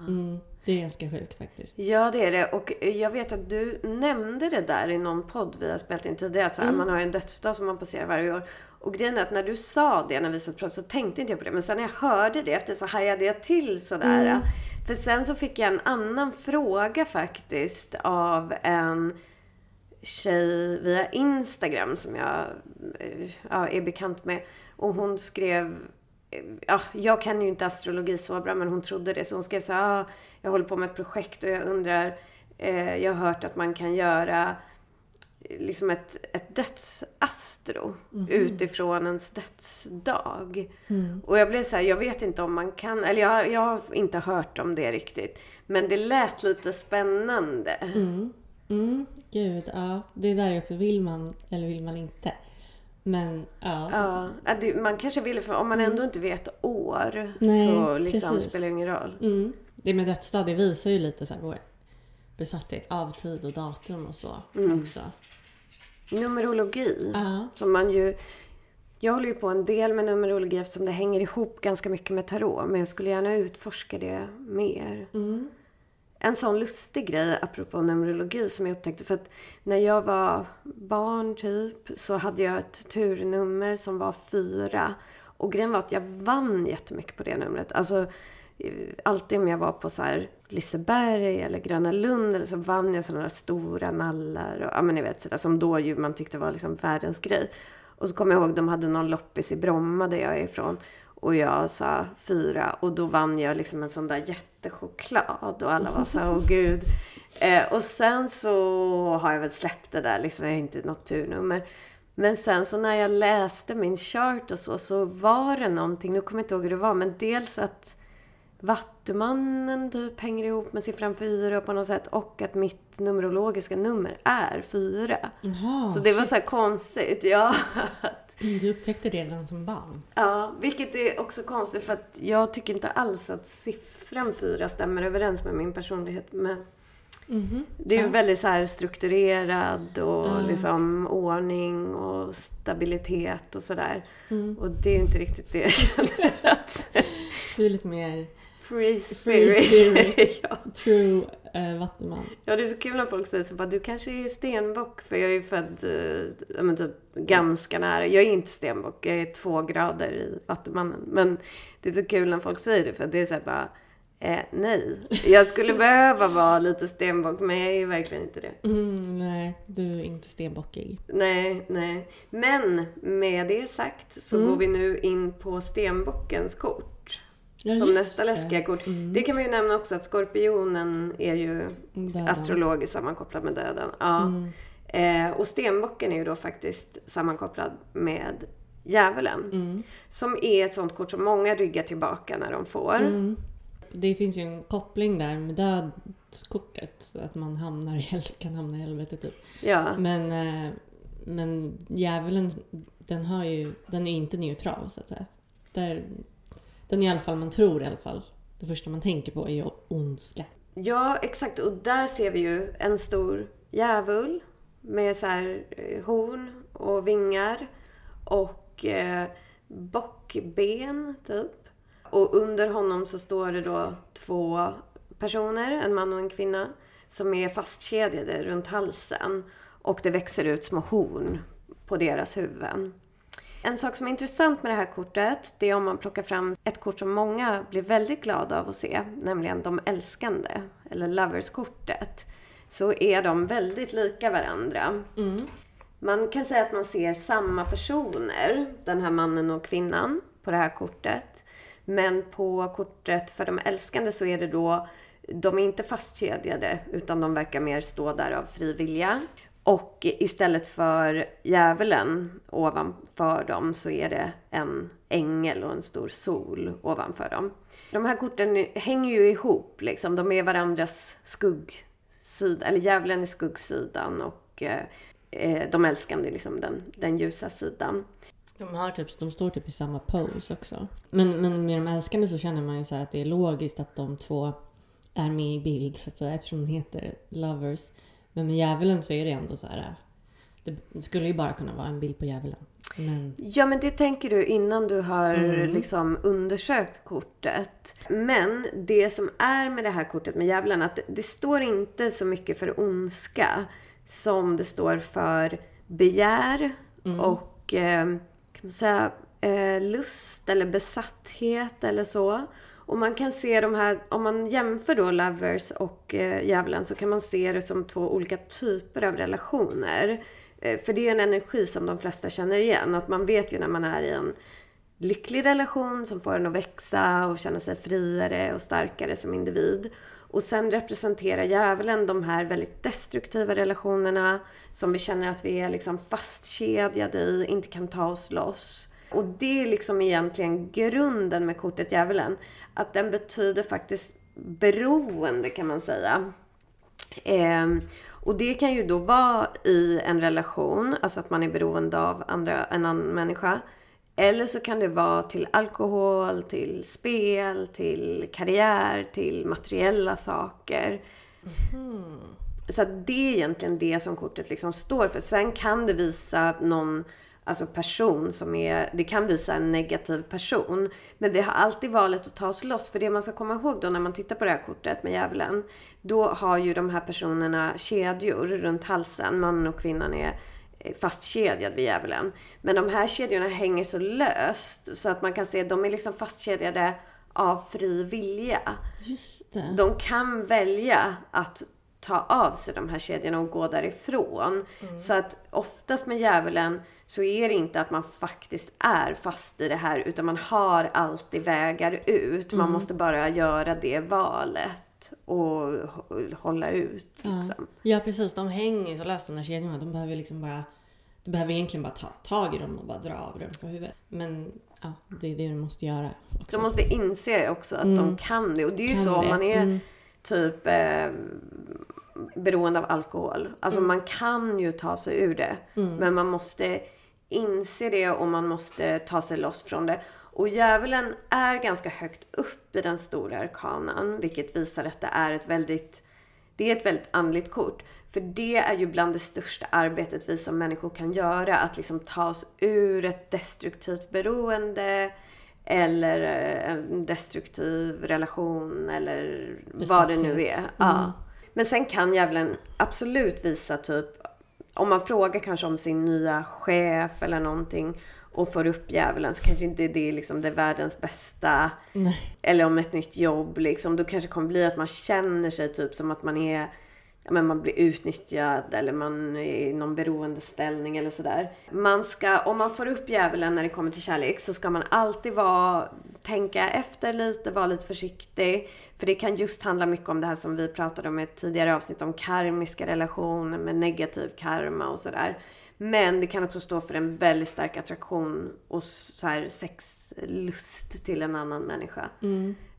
B: Mm, det är ganska sjukt faktiskt.
A: Ja, det är det. Och jag vet att du nämnde det där i någon podd vi har spelat in tidigare. Att så här, man har en dödsdag som man passerar varje år. Och grejen är att när du sa det när vi satt och så tänkte inte jag på det. Men sen när jag hörde det efter så hajade jag till sådär. För sen så fick jag en annan fråga faktiskt av en tjej via Instagram som jag eh, ja, är bekant med. Och hon skrev Ja, jag kan ju inte astrologi så bra men hon trodde det. Så hon skrev så här, ah, jag håller på med ett projekt och jag undrar, eh, jag har hört att man kan göra eh, liksom ett, ett dödsastro utifrån ens dödsdag. Och jag blev så här, jag vet inte om man kan, eller jag, jag har inte hört om det riktigt. Men det lät lite spännande.
B: Mm. Mm, gud, ja. Det där är också, vill man eller vill man inte? Men ja.
A: Ja, det, man kanske vill, för om man ändå inte vet år
B: Nej,
A: så liksom
B: precis.
A: spelar det ingen roll.
B: Mm. Det med dödsdag, det visar ju lite så här vår besatthet av tid och datum och så också.
A: Numerologi,
B: Ja.
A: som man ju... Jag håller ju på en del med numerologi eftersom det hänger ihop ganska mycket med tarot. Men jag skulle gärna utforska det mer.
B: Mm.
A: En sån lustig grej apropå numerologi som jag upptäckte. För att när jag var barn typ så hade jag ett turnummer som var fyra. Och grejen var att jag vann jättemycket på det numret. Alltså alltid om jag var på så här Liseberg eller Gröna Lund eller så vann jag sådana där stora nallar. Och, ja men ni vet sådär som då ju man tyckte var liksom världens grej. Och så kommer jag ihåg de hade någon loppis i Bromma där jag är ifrån. Och jag sa fyra och då vann jag liksom en sån där jättechoklad och alla var så här, åh gud. Eh, och sen så har jag väl släppt det där liksom, jag har inte något turnummer. Men sen så när jag läste min chart och så, så var det någonting, nu kommer jag inte ihåg hur det var, men dels att Vattumannen typ hänger ihop med siffran fyra på något sätt och att mitt numerologiska nummer är fyra.
B: Jaha,
A: så det var så här konstigt, ja.
B: Mm, Du upptäckte det redan som barn.
A: Ja, vilket är också konstigt för att jag tycker inte alls att siffran fyra stämmer överens med min personlighet. Men det är ju
B: Ja.
A: väldigt så här strukturerad och
B: Ja.
A: liksom ordning och stabilitet och sådär.
B: Mm.
A: Och det är ju inte riktigt det jag känner att
B: Du är lite mer
A: free
B: Free
A: spirit.
B: spirit.
A: ja.
B: true eh, vattuman.
A: ja, det är så kul när folk säger så bara, du kanske är stenbock för jag är ju född eh, men typ, ganska nära. Jag är inte stenbock, jag är två grader i Vattumannen. Men det är så kul när folk säger det för det är så här bara, eh, nej. Jag skulle behöva vara lite stenbock men jag är verkligen inte det.
B: Mm, nej, du är inte stenbockig.
A: Nej, nej. Men med det sagt så
B: Mm.
A: går vi nu in på stenbockens kort.
B: Ja,
A: som nästa
B: det.
A: läskiga kort.
B: Mm.
A: Det kan vi ju nämna också att skorpionen är ju
B: Döden.
A: astrologiskt sammankopplad med döden. Ja.
B: Mm.
A: Eh, och stenbocken är ju då faktiskt sammankopplad med djävulen.
B: Mm.
A: Som är ett sånt kort som många ryggar tillbaka när de får.
B: Mm. Det finns ju en koppling där med dödskortet. Att man hamnar i, kan hamna i helvetet typ.
A: Ja.
B: Men, eh, men djävulen, den, har ju, den är inte neutral så att säga. Där, den är i alla fall, man tror i alla fall. Det första man tänker på är ju ondska.
A: ja, exakt. Och där ser vi ju en stor djävul med så här eh, horn och vingar och eh, bockben typ. Och under honom så står det då två personer, en man och en kvinna, som är fastkedjade runt halsen. Och det växer ut små horn på deras huvuden. En sak som är intressant med det här kortet, det är om man plockar fram ett kort som många blir väldigt glada av att se, nämligen de älskande, eller lovers-kortet. Så är de väldigt lika varandra. Man kan säga att man ser samma personer, den här mannen och kvinnan, på det här kortet. Men på kortet för de älskande så är det då, de är inte fastkedjade utan de verkar mer stå där av fri vilja. Och istället för djävulen ovanför dem så är det en ängel och en stor sol ovanför dem. De här korten hänger ju ihop liksom. De är varandras skuggsida, eller djävulen är skuggsidan och eh, eh, de älskande är liksom den, den ljusa sidan.
B: De, har typ, de står typ i samma pose också. Men, men med de älskande så känner man ju så här att det är logiskt att de två är med i bild så att säga eftersom de heter lovers. Men med djävulen så är det ändå så här. Det skulle ju bara kunna vara en bild på djävulen. Men
A: Ja, men det tänker du innan du har liksom undersökt kortet. Men det som är med det här kortet med djävulen, att det, står inte så mycket för ondska som det står för begär och eh, kan man säga, eh, lust eller besatthet eller så. Och man kan se de här, om man jämför då lovers och eh, djävulen så kan man se det som två olika typer av relationer. Eh, för det är en energi som de flesta känner igen. Att man vet ju när man är i en lycklig relation som får en att växa och känna sig friare och starkare som individ. Och sen representerar djävulen de här väldigt destruktiva relationerna som vi känner att vi är liksom fastkedjade i, inte kan ta oss loss. Och det är liksom egentligen grunden med kortet djävulen. Att den betyder faktiskt beroende kan man säga. Ehm, och det kan ju då vara i en relation, alltså att man är beroende av andra, en annan människa. Eller så kan det vara till alkohol, till spel, till karriär, till materiella saker. Så att det är egentligen det som kortet liksom står för. Sen kan det visa någon alltså person som är... Det kan visa en negativ person. Men vi har alltid valet att ta oss loss. För det man ska komma ihåg då när man tittar på det här kortet med djävulen. Då har ju de här personerna kedjor runt halsen. Mannen och kvinnan är fastkedjad vid djävulen. Men de här kedjorna hänger så löst så att man kan se att de är liksom fastkedjade av fri vilja.
B: just det.
A: De kan välja att ta av sig de här kedjorna och gå därifrån. Så att oftast med djävulen så är det inte att man faktiskt är fast i det här utan man har alltid vägar ut. Man måste bara göra det valet och hå- hålla ut. Liksom.
B: Ja precis, de hänger ju så löst de där kedjorna. De behöver liksom bara... Du behöver egentligen bara ta tag i dem och bara dra av dem på huvudet. Men ja, det är det du måste göra också.
A: De måste inse också att de kan det. Och det är ju
B: Kan
A: så om man är
B: Mm.
A: typ eh, beroende av alkohol. Alltså
B: Mm.
A: man kan ju ta sig ur det. Men man måste inse det och man måste ta sig loss från det. Och djävulen är ganska högt upp i den stora arkanan, vilket visar att det är ett väldigt, det är ett väldigt andligt kort. För det är ju bland det största arbetet vi som människor kan göra. Att liksom ta oss ur ett destruktivt beroende eller en destruktiv relation eller vad det nu är.
B: Mm.
A: Ja. Men sen kan djävulen absolut visa typ om man frågar kanske om sin nya chef eller någonting och får upp djävulen så kanske inte det är liksom det världens bästa.
B: Nej.
A: Eller om ett nytt jobb liksom. Då kanske det kommer bli att man känner sig typ som att man är ja, men man blir utnyttjad eller man är i någon beroendeställning eller sådär. Man ska, om man får upp djävulen när det kommer till kärlek så ska man alltid vara, tänka efter lite, vara lite försiktig. För det kan just handla mycket om det här som vi pratade om i ett tidigare avsnitt om karmiska relationer med negativ karma och sådär. Men det kan också stå för en väldigt stark attraktion och så här sexlust till en annan människa.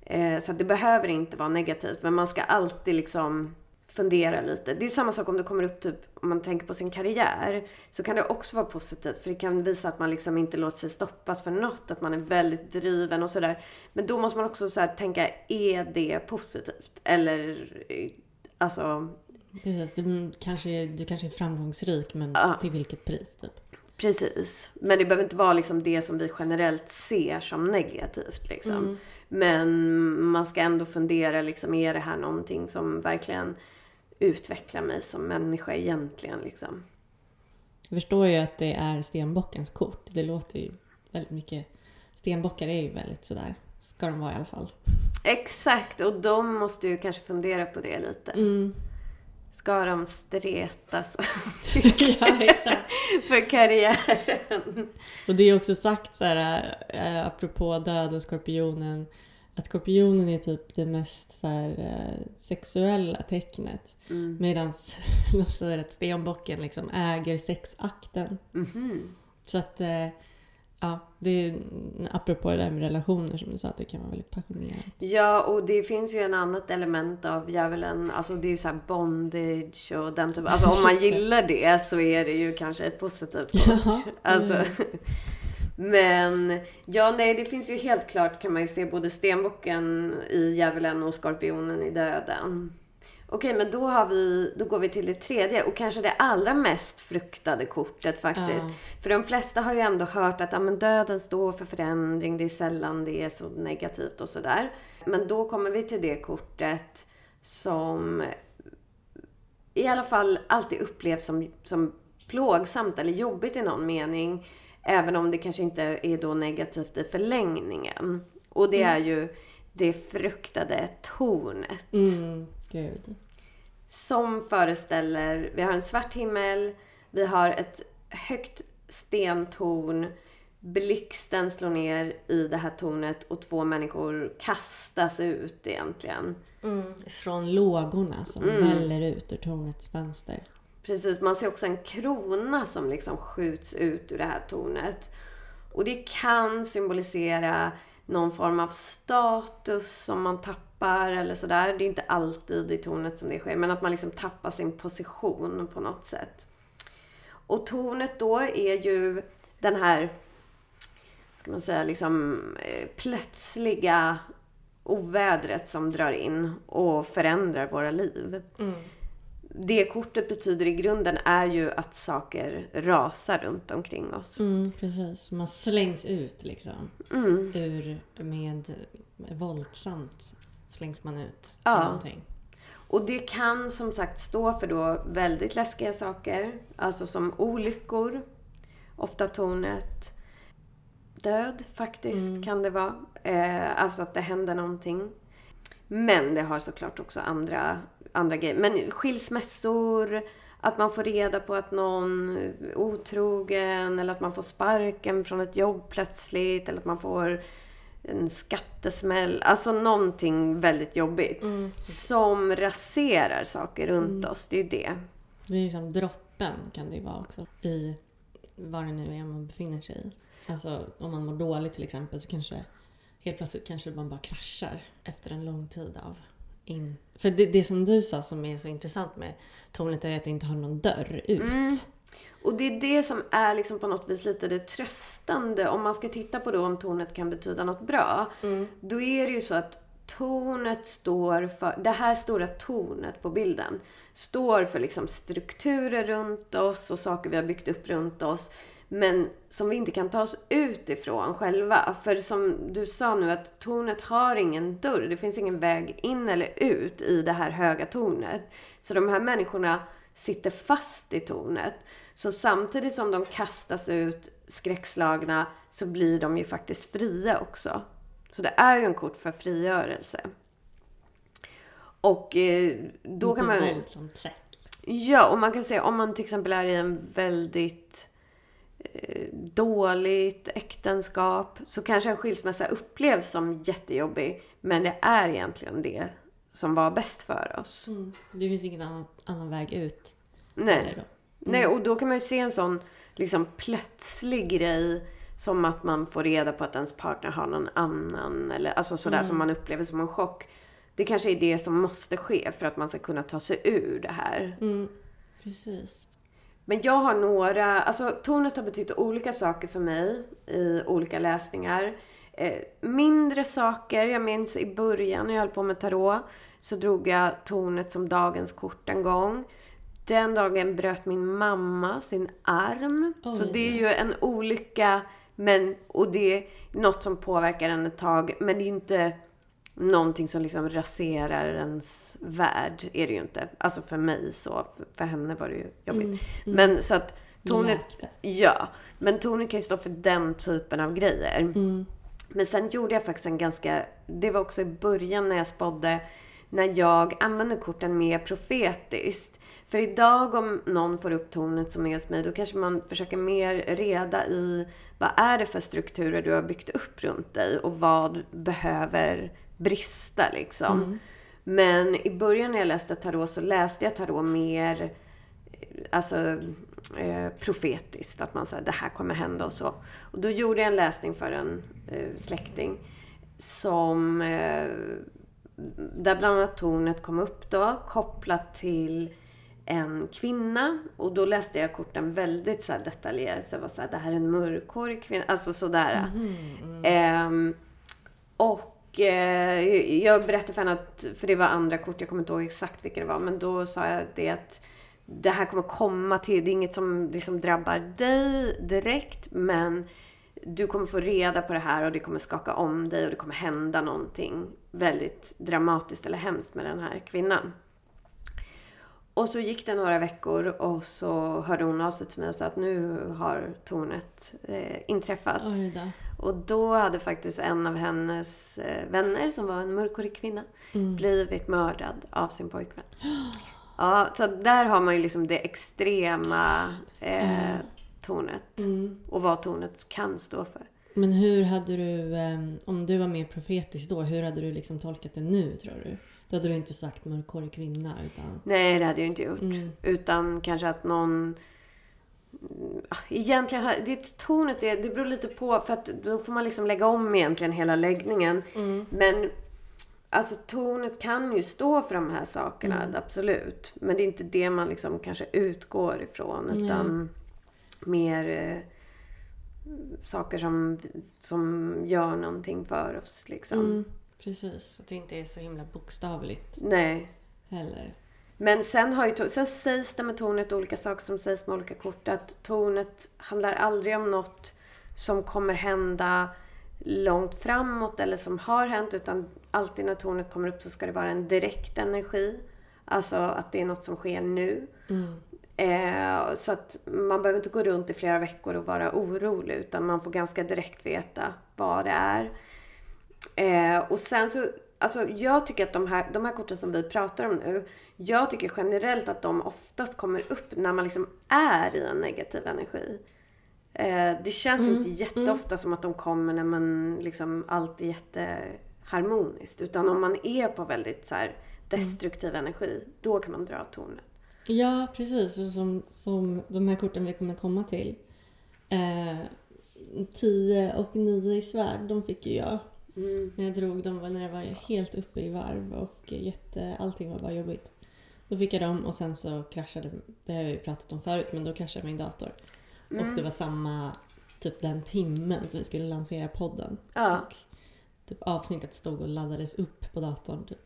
A: Eh, så det behöver inte vara negativt men man ska alltid liksom fundera lite. Det är samma sak om det kommer upp typ om man tänker på sin karriär. Så kan det också vara positivt för det kan visa att man liksom inte låter sig stoppas för något. Att man är väldigt driven och sådär. Men då måste man också så tänka, är det positivt? Eller eh, alltså
B: Precis, du kanske, du kanske är framgångsrik men
A: Ja.
B: till vilket pris typ?
A: Precis. Men det behöver inte vara liksom det som vi generellt ser som negativt. Liksom. Men man ska ändå fundera, liksom, är det här någonting som verkligen utvecklar mig som människa egentligen? Liksom?
B: Jag förstår ju att det är stenbockens kort. Det låter ju väldigt mycket... Stenbockar är ju väldigt sådär, ska de vara i alla fall.
A: Exakt, och de måste ju kanske fundera på det lite.
B: Mm.
A: Ska de streta så
B: ja, exakt.
A: för karriären?
B: Och det är också sagt så här, äh, apropå död och skorpionen, att skorpionen är typ det mest så här, äh, sexuella tecknet.
A: Mm.
B: Medan de säger att stenbocken liksom äger sexakten.
A: Mhm.
B: Så att, eh, ja, det är apropå det där med relationer som du sa, att det kan vara väldigt passionerat.
A: Ja, och det finns ju en annat element av djävulen. Alltså det är ju så här bondage och den typen. Alltså om man gillar det så är det ju kanske ett positivt kort.
B: Ja,
A: Alltså.
B: mm.
A: Men ja, nej, det finns ju helt klart kan man ju se både stenbocken i djävulen och skorpionen i döden. Okej, men då, har vi, då går vi till det tredje och kanske det allra mest fruktade kortet faktiskt.
B: Ja.
A: För de flesta har ju ändå hört att ja, men döden står för förändring, det är sällan det är så negativt och sådär. Men då kommer vi till det kortet som i alla fall alltid upplevs som, som plågsamt eller jobbigt i någon mening. Även om det kanske inte är då negativt i förlängningen. Och det är ju det fruktade tornet.
B: Mm, gud.
A: Som föreställer, vi har en svart himmel, vi har ett högt stentorn, blixten slår ner i det här tornet och två människor kastas ut egentligen.
B: Från lågorna som väller ut ur tornets fönster.
A: Precis, man ser också en krona som liksom skjuts ut ur det här tornet. Och det kan symbolisera någon form av status som man tappar eller sådär. Det är inte alltid i tornet som det sker, men att man liksom tappar sin position på något sätt. Och tornet då är ju den här, ska man säga, liksom eh, plötsliga ovädret som drar in och förändrar våra liv. Mm. Det kortet betyder i grunden är ju att saker rasar runt omkring oss.
B: Mm, precis. Man slängs ut liksom.
A: Mm.
B: Ur med våldsamt slängs man ut.
A: Ja.
B: Någonting.
A: Och det kan som sagt stå för då väldigt läskiga saker. Alltså som olyckor. Ofta tornet. Död faktiskt kan det vara. Eh, alltså att det händer någonting. Men det har såklart också andra, andra grejer. Men skilsmässor, att man får reda på att någon är otrogen eller att man får sparken från ett jobb plötsligt eller att man får en skattesmäll. Alltså någonting väldigt jobbigt. Som raserar saker runt oss. Det är ju det.
B: Det är liksom droppen kan det ju vara också. I vad det nu är man befinner sig i. Alltså om man mår dåligt till exempel så kanske helt plötsligt kanske man bara kraschar efter en lång tid av in... För det, det som du sa som är så intressant med tornet är att det inte har någon dörr ut.
A: Mm. Och det är det som är liksom på något vis lite det tröstande. Om man ska titta på då om tornet kan betyda något bra. Då är det ju så att tornet står för, det här stora tornet på bilden, står för liksom strukturer runt oss och saker vi har byggt upp runt oss. Men som vi inte kan ta oss ut ifrån själva. För som du sa nu att tornet har ingen dörr. Det finns ingen väg in eller ut i det här höga tornet. Så de här människorna sitter fast i tornet. Så samtidigt som de kastas ut skräckslagna så blir de ju faktiskt fria också. Så det är ju en kort för frigörelse. Och eh, då kan
B: På
A: man...
B: våldsamt sätt.
A: Ja, och man kan säga om man till exempel är i en väldigt dåligt äktenskap så kanske en skilsmässa upplevs som jättejobbig. Men det är egentligen det som var bäst för oss.
B: Mm. Det finns ingen annan, annan väg ut.
A: Nej.
B: då.
A: Nej, och då kan man ju se en sån liksom plötslig grej som att man får reda på att ens partner har någon annan eller alltså sådär som man upplever som en chock. Det kanske är det som måste ske för att man ska kunna ta sig ur det här.
B: Mm. Precis.
A: Men jag har några, alltså tornet har betytt olika saker för mig i olika läsningar. Eh, mindre saker, jag minns i början när jag höll på med tarot så drog jag tornet som dagens kort en gång. Den dagen bröt min mamma sin arm. Så
B: Oj.
A: det är ju en olycka men, och det är något som påverkar en ett tag. Men det är inte någonting som liksom raserar ens värld. Är det ju inte. Alltså för mig så. För henne var det ju jobbigt. Men så att.
B: Läkte.
A: Ja. Men tornet kan ju stå för den typen av grejer.
B: Mm.
A: Men sen gjorde jag faktiskt en ganska... Det var också i början när jag spådde. När jag använde korten mer profetiskt. För idag om någon får upp tornet som är hos mig, då kanske man försöker mer reda i vad är det för strukturer du har byggt upp runt dig och vad behöver brista liksom. Men i början när jag läste tarot så läste jag tarot mer alltså, eh, profetiskt. Att man säger det här kommer hända och så. Och då gjorde jag en läsning för en eh, släkting som eh, där bland annat tornet kom upp då kopplat till en kvinna och då läste jag korten väldigt så här detaljerat. Så jag var så här, det här är en mörkhårig kvinna. Alltså sådär. Ehm, och eh, Eh, jag berättade för henne att, för det var andra kort, jag kommer inte ihåg exakt vilka det var, men då sa jag det att det här kommer komma till, det är inget som liksom drabbar dig direkt, men du kommer få reda på det här och det kommer skaka om dig och det kommer hända någonting väldigt dramatiskt eller hemskt med den här kvinnan. Och så gick det några veckor och så hörde hon av sig till mig och sa att nu har tornet eh, inträffat. Och då hade faktiskt en av hennes eh, vänner, som var en mörkhårig kvinna, blivit mördad av sin pojkvän. Ja, så där har man ju liksom det extrema eh, tornet.
B: Mm.
A: Och vad tornet kan stå för.
B: Men hur hade du, ehm, om du var mer profetisk då, hur hade du liksom tolkat det nu tror du? Då hade du inte sagt mörkhårig kvinna utan...
A: Nej, det hade jag inte gjort.
B: Mm.
A: Utan kanske att någon... Mm, ah, Egentligen, det tornet det, det beror lite på. För att då får man liksom lägga om egentligen hela läggningen. Men alltså tornet kan ju stå för de här sakerna, absolut. Men det är inte det man liksom kanske utgår ifrån. Utan mer eh, saker som, som gör någonting för oss liksom.
B: Mm. Precis, att det inte är så himla bokstavligt
A: Nej.
B: heller.
A: Men sen, har ju, sen sägs det med tornet olika saker som sägs med olika kort. Att tornet handlar aldrig om något som kommer hända långt framåt eller som har hänt. Utan alltid när tornet kommer upp så ska det vara en direkt energi. Alltså att det är något som sker nu. Eh, så att man behöver inte gå runt i flera veckor och vara orolig. Utan man får ganska direkt veta vad det är. Eh, och sen så, alltså jag tycker att de här, de här korten som vi pratar om nu, jag tycker generellt att de oftast kommer upp när man liksom är i en negativ energi. Eh, det känns inte jätteofta som att de kommer när man liksom allt är jätteharmoniskt. Utan om man är på väldigt så här destruktiv energi, då kan man dra tornet.
B: Ja, precis. Som, som de här korten vi kommer komma till. Eh, 10 och 9 i svärd, de fick ju jag. När jag drog dem var när jag var helt uppe i varv och jätte, allting var bara jobbigt. Då fick jag dem och sen så kraschade, det har jag ju pratat om förut, men då kraschade min dator. Och det var samma, typ den timmen som vi skulle lansera podden.
A: Ja.
B: Och typ avsnittet stod och laddades upp på datorn. Typ.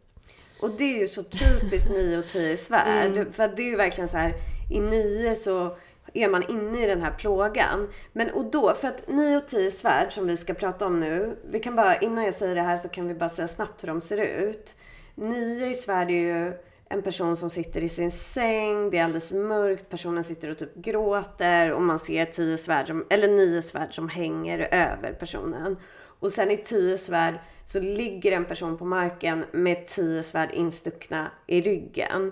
A: Och det är ju så typiskt 9 och 10 svärd. För att det är ju verkligen så här, i 9 så är man inne i den här plågan. Men och då, för att 9 och 10 svärd som vi ska prata om nu. Vi kan bara, innan jag säger det här så kan vi bara säga snabbt hur de ser ut. 9 i svärd är ju en person som sitter i sin säng, det är alldeles mörkt, personen sitter och typ gråter och man ser 10 svärd som, eller 9 svärd som hänger över personen. Och sen i 10 svärd så ligger en person på marken med 10 svärd instuckna i ryggen.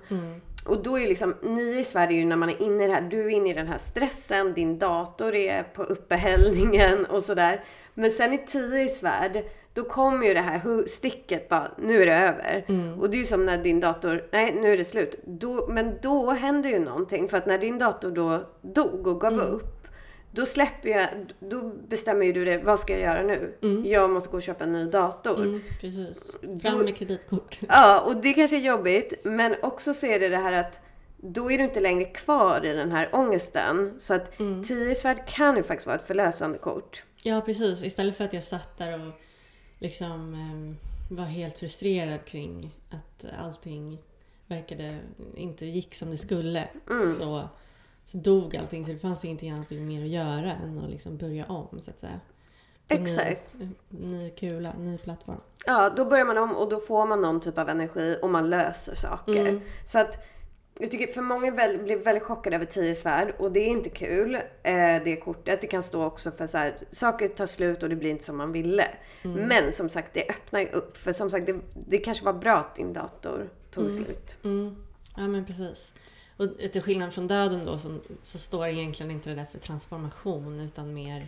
A: Och då är ju liksom, nio svärd är ju när man är inne i det här, du är inne i den här stressen, din dator är på uppehällningen och sådär. Men sen i tio svärd, då kommer ju det här sticket bara, nu är det över. Och det är ju som när din dator, nej nu är det slut. Då, men då händer ju någonting. För att när din dator då dog och gav upp, då släpper jag, då bestämmer ju du det, vad ska jag göra nu? Jag måste gå och köpa en ny dator.
B: Mm, precis. Fram med kreditkort.
A: Ja, och det kanske är jobbigt. Men också så är det det här att då är du inte längre kvar i den här ångesten. Så att tio svärd kan ju faktiskt vara ett förlösande kort.
B: Ja, precis. Istället för att jag satt där och liksom ehm, var helt frustrerad kring att allting verkade inte gick som det skulle. Så, så dog allting så det fanns ingenting annat mer att göra än att liksom börja om så att säga. På
A: Exakt.
B: Ny, ny kula, ny plattform.
A: Ja, då börjar man om och då får man någon typ av energi och man löser saker. Så att jag tycker för många väl, blir väldigt chockade över tio svärd och det är inte kul. Eh, det kortet. Det kan stå också för så här, saker tar slut och det blir inte som man ville. Men som sagt, det öppnar ju upp. För som sagt, det, det kanske var bra att din dator tog slut.
B: Mm. Ja men precis. Och till skillnad från döden då så, så står egentligen inte det där för transformation utan mer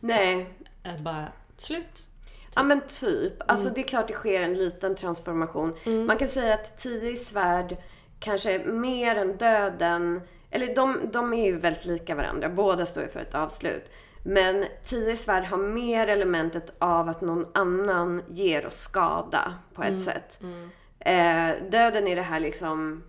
A: Nej,
B: att bara slut.
A: Ja men typ. Alltså det är klart det sker en liten transformation. Man kan säga att tio i svärd kanske mer än döden. Eller de, de är ju väldigt lika varandra. Båda står ju för ett avslut. Men tio i svärd har mer elementet av att någon annan ger oss skada på ett sätt. Eh, döden är det här liksom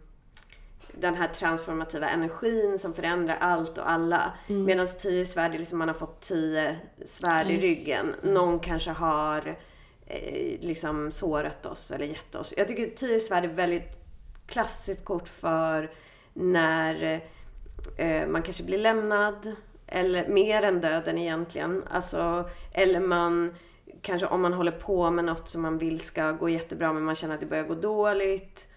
A: den här transformativa energin som förändrar allt och alla. Medan tio svärd är liksom man har fått tio svärd i
B: Just
A: ryggen. Någon kanske har eh, liksom sårat oss eller gett oss. Jag tycker tio svärd är väldigt klassiskt kort för när eh, man kanske blir lämnad. Eller mer än döden egentligen. Alltså, eller man kanske om man håller på med något som man vill ska gå jättebra men man känner att det börjar gå dåligt.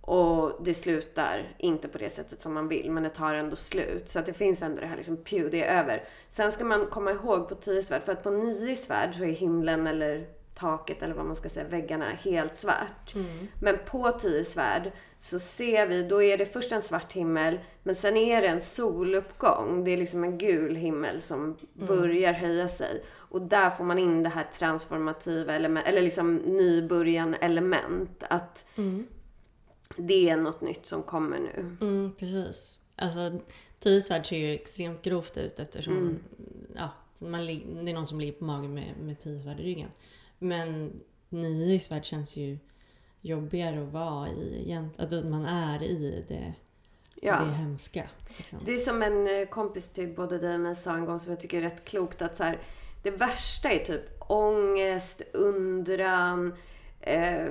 A: Och det slutar inte på det sättet som man vill men det tar ändå slut. Så att det finns ändå det här liksom, pew, det är över. Sen ska man komma ihåg på tio svärd, för att på nio svärd så är himlen eller taket eller vad man ska säga, väggarna helt svart. Men på tio svärd så ser vi, då är det först en svart himmel men sen är det en soluppgång. Det är liksom en gul himmel som börjar höja sig. Och där får man in det här transformativa element, eller liksom nybörjan element. Att det är något nytt som kommer nu.
B: Mm, precis. Alltså, tio svärd ser ju extremt grovt ut eftersom ja, man, det är någon som ligger på magen med, med tio svärd i ryggen. Men nio svärd känns ju jobbigare att vara i. egent- Att man är i det,
A: Ja.
B: det hemska. Liksom.
A: Det är som en eh, kompis till både dig och mig sa en gång som jag tycker är rätt klokt att så här, det värsta är typ ångest, undran, eh,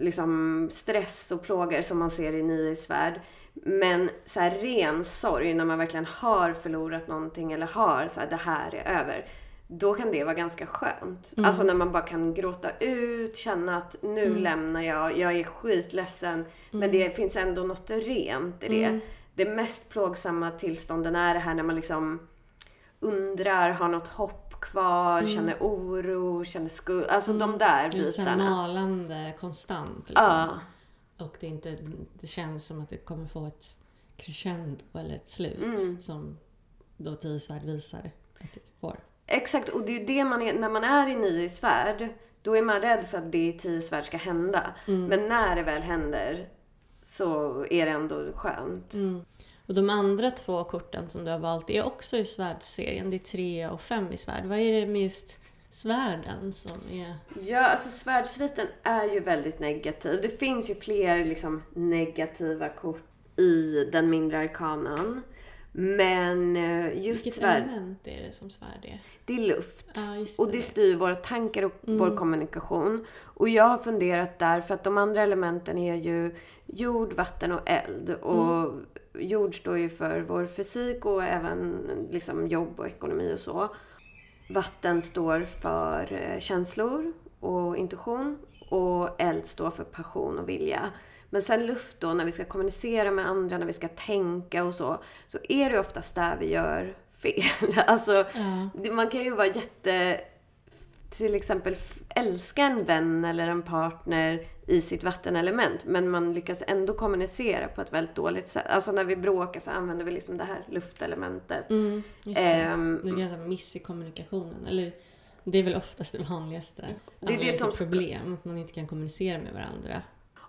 A: liksom stress och plågor som man ser i nio svärd. Men så här ren sorg när man verkligen har förlorat någonting eller har så här, det här är över. Då kan det vara ganska skönt. Alltså när man bara kan gråta ut, känna att nu lämnar jag, jag är skitledsen. Men det finns ändå något rent i det. Det mest plågsamma tillstånden är det här när man liksom undrar, har något hopp kvar, känner oro, känner skuld. Alltså de där
B: Lite så här
A: bitarna.
B: malande konstant. Liksom.
A: Ja.
B: Och det, inte, det känns som att det kommer få ett crescendo eller ett slut.
A: Mm.
B: Som då tio svärd visar att det får.
A: Exakt, och det är ju det man är, när man är i nio svärd, då är man rädd för att det i tio svärd ska hända. Men när det väl händer så är det ändå skönt.
B: Och de andra två korten som du har valt är också i svärdserien. Det är tre och fem i svärd. Vad är det med just svärden som är...
A: Ja, alltså svärdsviten är ju väldigt negativ. Det finns ju fler liksom negativa kort i den mindre arkanan. Men eh, just
B: Vilket
A: svärd,
B: element är det som svärd är?
A: det är luft.
B: Ja, just
A: Och det styr våra tankar och vår kommunikation. Och jag har funderat där, för att de andra elementen är ju jord, vatten och eld. Och jord står ju för vår fysik och även liksom jobb och ekonomi och så. Vatten står för eh, känslor och intuition. Och eld står för passion och vilja. Men sen luft då, när vi ska kommunicera med andra, när vi ska tänka och så. Så är det oftast där vi gör fel. Alltså,
B: Ja.
A: man kan ju vara jätte... Till exempel älska en vän eller en partner i sitt vattenelement. Men man lyckas ändå kommunicera på ett väldigt dåligt sätt. Alltså när vi bråkar så använder vi liksom det här luftelementet.
B: Mm, just det.
A: Ehm,
B: det är ganska miss i kommunikationen. Eller det är väl oftast det vanligaste.
A: Det är det som
B: problem. Att man inte kan kommunicera med varandra.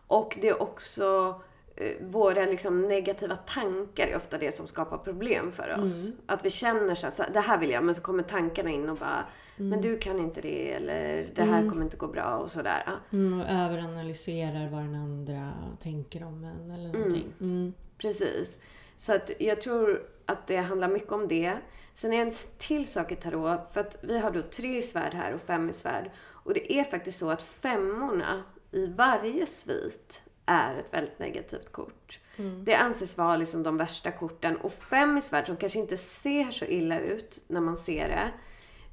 A: Och det är också eh, våra liksom negativa tankar är ofta det som skapar problem för oss. Att vi känner så här, det här vill jag, men så kommer tankarna in och bara, men du kan inte det eller det här kommer inte gå bra och sådär.
B: Mm, och överanalyserar vad den andra tänker om en eller någonting. Mm.
A: Precis. Så att jag tror att det handlar mycket om det. Sen är en till sak i tarot, för att vi har då tre svärd här och fem i svärd. Och det är faktiskt så att femmorna i varje svit är ett väldigt negativt kort. Det anses vara liksom de värsta korten. Och fem i svärd som kanske inte ser så illa ut när man ser det.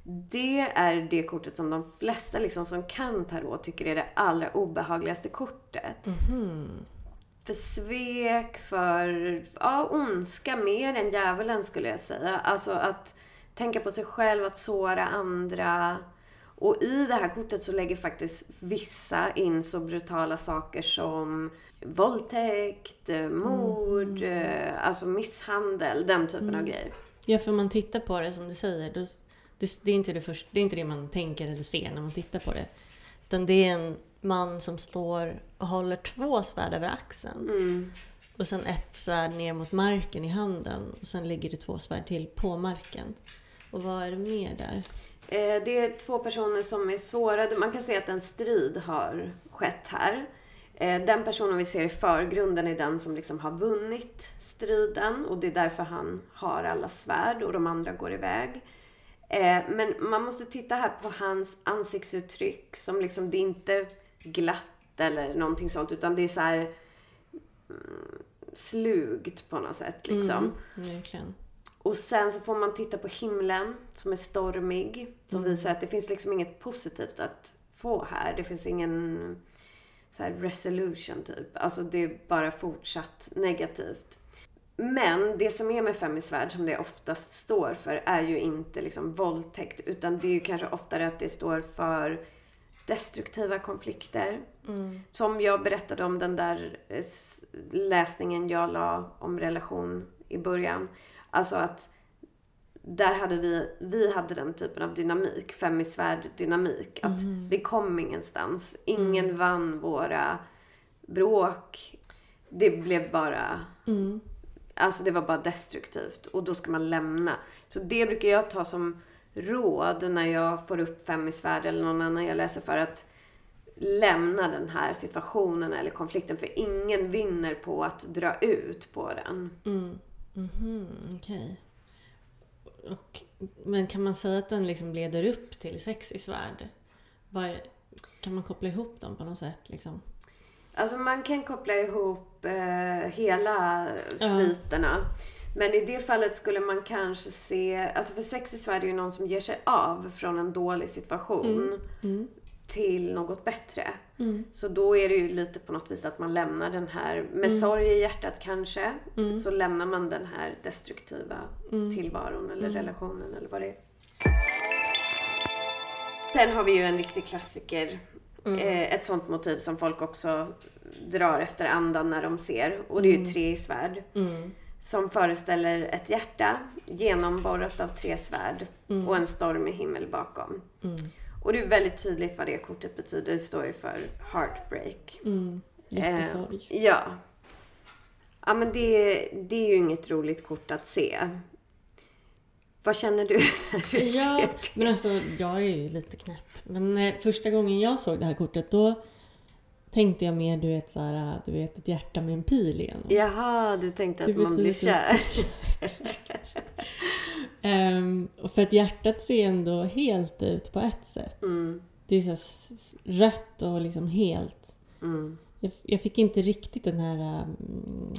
A: Det är det kortet som de flesta liksom som kan tarot tycker är det allra obehagligaste kortet. För svek, för ja, ondska mer än djävulen skulle jag säga. Alltså att tänka på sig själv, att såra andra. Och i det här kortet så lägger faktiskt vissa in så brutala saker som våldtäkt, eh, mord, eh, alltså misshandel, den typen av grejer.
B: Ja, för om man tittar på det som du säger. Då, det, det, är inte det, först, det är inte det man tänker eller ser när man tittar på det. Utan det är en man som står och håller två svärd över axeln.
A: Mm.
B: Och sen ett svärd ner mot marken i handen. Och sen ligger det två svärd till på marken. Och vad är det mer där?
A: Eh, Det är två personer som är sårade. Man kan säga att en strid har skett här. Eh, Den personen vi ser i förgrunden är den som liksom har vunnit striden och det är därför han har alla svärd och de andra går iväg. Eh, men man måste titta här på hans ansiktsuttryck som liksom, det är inte glatt eller någonting sånt utan det är så här mm, slugt på något sätt liksom.
B: Mm, verkligen.
A: Och sen så får man titta på himlen som är stormig. Som visar att det finns liksom inget positivt att få här. Det finns ingen så här resolution typ. Alltså det är bara fortsatt negativt. Men det som är med fem i svärd, som det oftast står för, är ju inte liksom våldtäkt. Utan det är ju kanske oftare att det står för destruktiva konflikter. Som jag berättade om den där eh, läsningen jag la om relation i början. Alltså att där hade vi, vi hade den typen av dynamik, fem i svärd dynamik. Att vi kom ingenstans. Ingen vann våra bråk. Det blev bara, alltså det var bara destruktivt. Och då ska man lämna. Så det brukar jag ta som råd när jag får upp fem i svärd eller någon annan jag läser för att lämna den här situationen eller konflikten. För ingen vinner på att dra ut på den.
B: Mm. Okej. Och, men kan man säga att den liksom leder upp till sex i svärd? Vad är, kan man koppla ihop dem på något sätt? Liksom?
A: Alltså man kan koppla ihop eh, hela sviterna. Men i det fallet skulle man kanske se, alltså för sex i Sverige är ju någon som ger sig av från en dålig situation till något bättre. Så då är det ju lite på något vis att man lämnar den här, med sorg i hjärtat kanske, så lämnar man den här destruktiva tillvaron eller relationen eller vad det är. Sen har vi ju en riktig klassiker. Eh, ett sånt motiv som folk också drar efter andan när de ser. Och det är ju tre i svärd. Som föreställer ett hjärta genomborrat av tre svärd och en stormig himmel bakom. Och det är väldigt tydligt vad det kortet betyder. Det står ju för heartbreak.
B: Mm. Jättesorg.
A: Eh, ja. Ja men det, det är ju inget roligt kort att se. Vad känner du när du
B: Ja,
A: ser det?
B: men alltså jag är ju lite knäpp. Men eh, första gången jag såg det här kortet då tänkte jag mer du vet, så här, du vet ett hjärta med en pil igenom.
A: Jaha, du tänkte
B: Det
A: att man blir kär.
B: Ehm, och för att hjärtat ser ändå helt ut på ett sätt.
A: Mm,
B: Det är så rött och liksom helt.
A: mm,
B: Jag, jag fick inte riktigt den här um,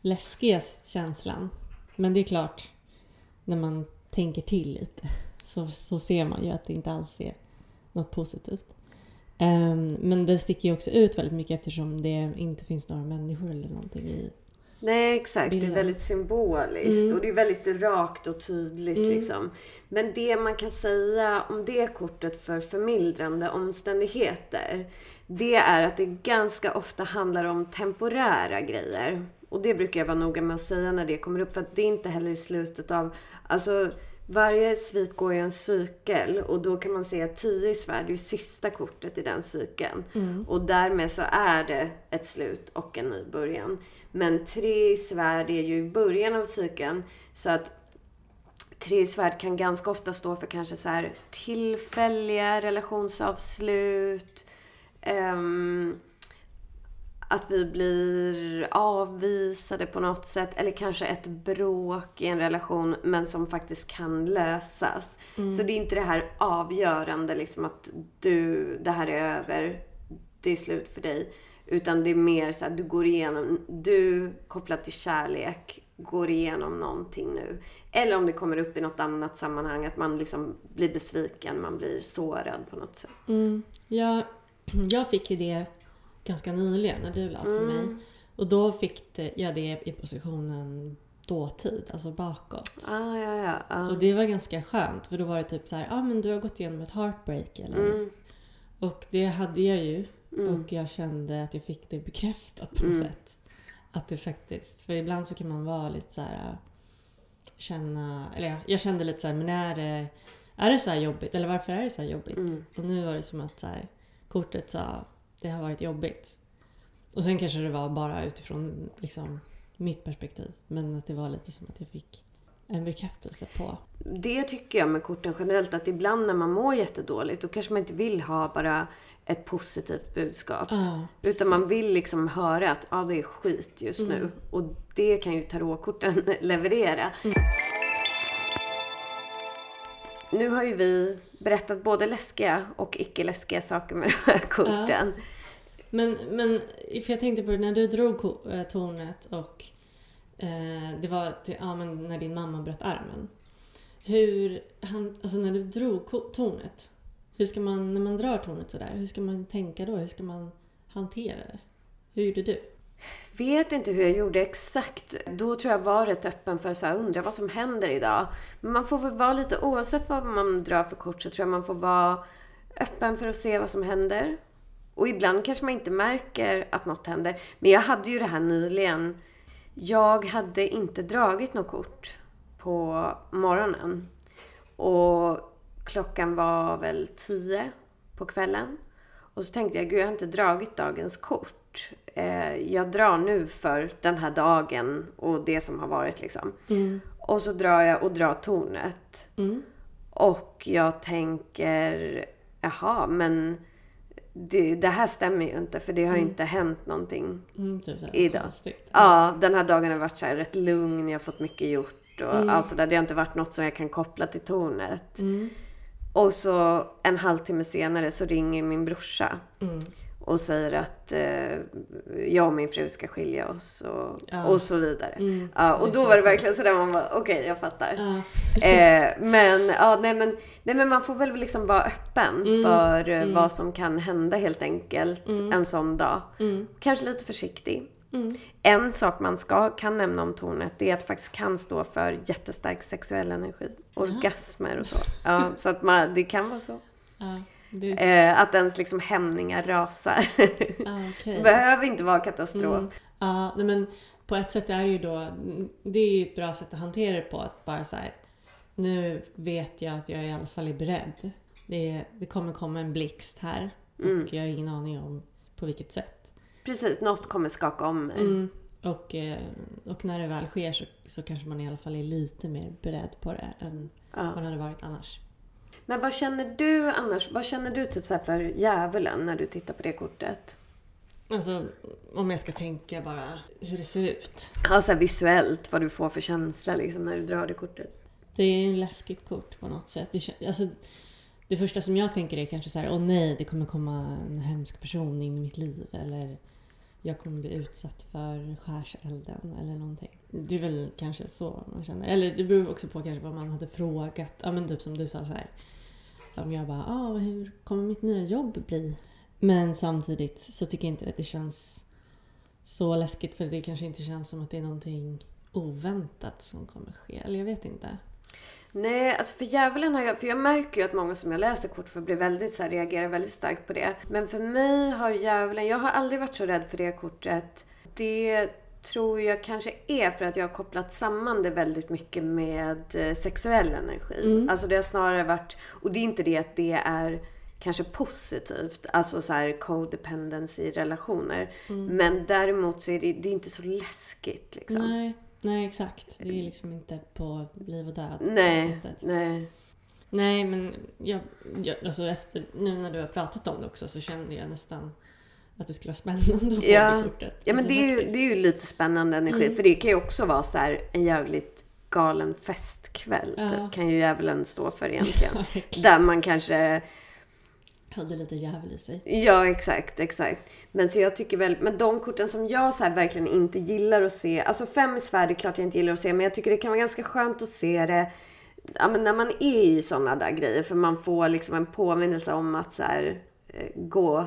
B: läskiga känslan. Men det är klart, när man tänker till lite så, så ser man ju att det inte alls är något positivt. Ehm, men det sticker ju också ut väldigt mycket eftersom det inte finns några människor eller någonting i.
A: Nej, exakt. Det
B: Bilden.
A: är väldigt symboliskt
B: Mm.
A: och det är väldigt rakt och tydligt.
B: Mm.
A: Liksom. Men det man kan säga om det kortet för förmildrande omständigheter, det är att det ganska ofta handlar om temporära grejer. Och det brukar jag vara noga med att säga när det kommer upp, för att det är inte heller i slutet av... Alltså, varje svit går ju en cykel och då kan man se att 10 i svärd är ju sista kortet i den cykeln. Och därmed så är det ett slut och en ny början. Men tre i svärd är ju början av cykeln. Så att tre i svärd kan ganska ofta stå för kanske så här tillfälliga relationsavslut. ehm, att vi blir avvisade på något sätt. Eller kanske ett bråk i en relation men som faktiskt kan lösas. Så det är inte det här avgörande liksom att du, det här är över, det är slut för dig. Utan det är mer så här, du går igenom, du kopplat till kärlek, går igenom någonting nu. Eller om det kommer upp i något annat sammanhang, att man liksom blir besviken, man blir sårad på något sätt.
B: Jag, jag fick ju det ganska nyligen när du la för
A: Mm.
B: mig. Och då fick jag det i positionen dåtid, alltså bakåt.
A: Ah, ja, ja. ja.
B: Och det var ganska skönt för då var det typ så här, ja ah, men du har gått igenom ett heartbreak eller?
A: Mm.
B: Och det hade jag ju.
A: Mm.
B: Och jag kände att jag fick det bekräftat på något
A: Mm.
B: sätt. Att det faktiskt, för ibland så kan man vara lite så här känna, eller ja, jag kände lite så här, men är det, är det så här jobbigt? Eller varför är det så här jobbigt?
A: Mm.
B: Och nu var det som att så här, kortet sa, det har varit jobbigt. Och sen kanske det var bara utifrån liksom, mitt perspektiv. Men att det var lite som att jag fick en bekräftelse på.
A: Det tycker jag med korten generellt, att ibland när man mår jättedåligt, då kanske man inte vill ha bara ett positivt budskap.
B: Ja,
A: Utan man vill liksom höra att ja, det är skit just
B: Mm.
A: nu. Och det kan ju tarotkorten leverera. Nu har ju vi berättat både läskiga och icke läskiga saker med de här korten.
B: Men, men för jag tänkte på det, när du drog eh, tornet och eh, det var till, ja, men när din mamma bröt armen. Hur, han, alltså när du drog tornet, hur ska man, när man drar tornet sådär, hur ska man tänka då? Hur ska man hantera det? Hur gjorde du?
A: Vet inte hur jag gjorde exakt. Då tror jag var rätt öppen för att undra vad som händer idag. Men man får väl vara lite, oavsett vad man drar för kort, så tror jag man får vara öppen för att se vad som händer. Och ibland kanske man inte märker att något händer. Men jag hade ju det här nyligen. Jag hade inte dragit något kort på morgonen. Och klockan var väl tio på kvällen. Och så tänkte jag, gud jag har inte dragit dagens kort. Eh, jag drar nu för den här dagen och det som har varit liksom. Och så drar jag och drar tornet.
B: Mm.
A: Och jag tänker, jaha, men det, det här stämmer ju inte för det har ju inte hänt någonting.
B: Mm, typ
A: Idag.
B: konstigt.
A: Ja, den här dagen har varit så rätt lugn, jag har fått mycket gjort och
B: Mm.
A: alltså där det har inte varit något som jag kan koppla till tornet.
B: Mm.
A: Och så en halvtimme senare så ringer min brorsa
B: Mm.
A: Och säger att eh, jag och min fru ska skilja oss och,
B: Ja.
A: och så vidare.
B: Mm.
A: Ja, och då var det verkligen sådär man bara, okej jag fattar.
B: Ja.
A: Eh, men, ja, nej, men, nej men man får väl liksom vara öppen
B: Mm.
A: för eh, vad som kan hända helt enkelt en sån dag.
B: Mm.
A: Kanske lite försiktig.
B: Mm.
A: En sak man ska, kan nämna om tornet det är att det faktiskt kan stå för jättestark sexuell energi. Orgasmer och så. Ja, så att man, det kan vara så.
B: Det,
A: Eh, att ens liksom hämningar rasar.
B: ja, okej.
A: så behöver inte vara katastrof.
B: Mm. Nej men på ett sätt är det ju då, det är ju ett bra sätt att hantera det på. Att bara så här, nu vet jag att jag i alla fall är beredd. Det, det kommer komma en blixt här
A: Mm.
B: och jag har ingen aning om på vilket sätt.
A: Precis, något kommer skaka om mig.
B: Mm. Och, eh, och när det väl sker så, så kanske man i alla fall är lite mer beredd på det än
A: Ja.
B: man hade varit annars.
A: Men vad känner du annars? Vad känner du typ så här för djävulen när du tittar på det kortet?
B: Alltså om jag ska tänka bara hur det ser ut.
A: Ja, så här visuellt, vad du får för känsla liksom när du drar det kortet.
B: Det är ett läskigt kort på något sätt. Det, alltså, det första som jag tänker är kanske så här, åh nej, det kommer komma en hemsk person in i mitt liv. Eller jag kommer bli utsatt för skärselden eller någonting. Det är väl kanske så man känner. Eller det beror också på kanske vad man hade frågat. Ja men typ som du sa så här. Om jag bara, ah, hur kommer mitt nya jobb bli? Men samtidigt så tycker jag inte att det känns så läskigt för det kanske inte känns som att det är någonting oväntat som kommer ske. Eller jag vet inte.
A: Nej, alltså för djävulen har jag... För jag märker ju att många som jag läser kort för blir väldigt så här, reagerar väldigt starkt på det. Men för mig har djävulen... Jag har aldrig varit så rädd för det kortet. Det tror jag kanske är för att jag har kopplat samman det väldigt mycket med eh, sexuell energi. Alltså det har snarare varit... Och det är inte det att det är kanske positivt, alltså så här codependence i relationer. Men däremot så är det, det är inte så läskigt liksom.
B: Nej, nej exakt. Det är liksom inte på liv och död.
A: Nej, nej.
B: Nej, men jag, jag, alltså efter, nu när du har pratat om det också så kände jag nästan att det skulle vara spännande att få
A: Ja.
B: det kortet.
A: Ja men
B: Alltså,
A: det är, ju, det är ju lite spännande energi. För det kan ju också vara så här en jävligt galen festkväll.
B: Ja.
A: Typ, kan ju djävulen stå för egentligen.
B: Ja.
A: Där man kanske...
B: Hade lite djävul i sig.
A: Ja exakt, exakt. Men så jag tycker väl, men de korten som jag så verkligen inte gillar att se. Alltså fem i svärd är klart jag inte gillar att se. Men jag tycker det kan vara ganska skönt att se det ja, men när man är i sådana där grejer. För man får liksom en påminnelse om att så här, eh, gå,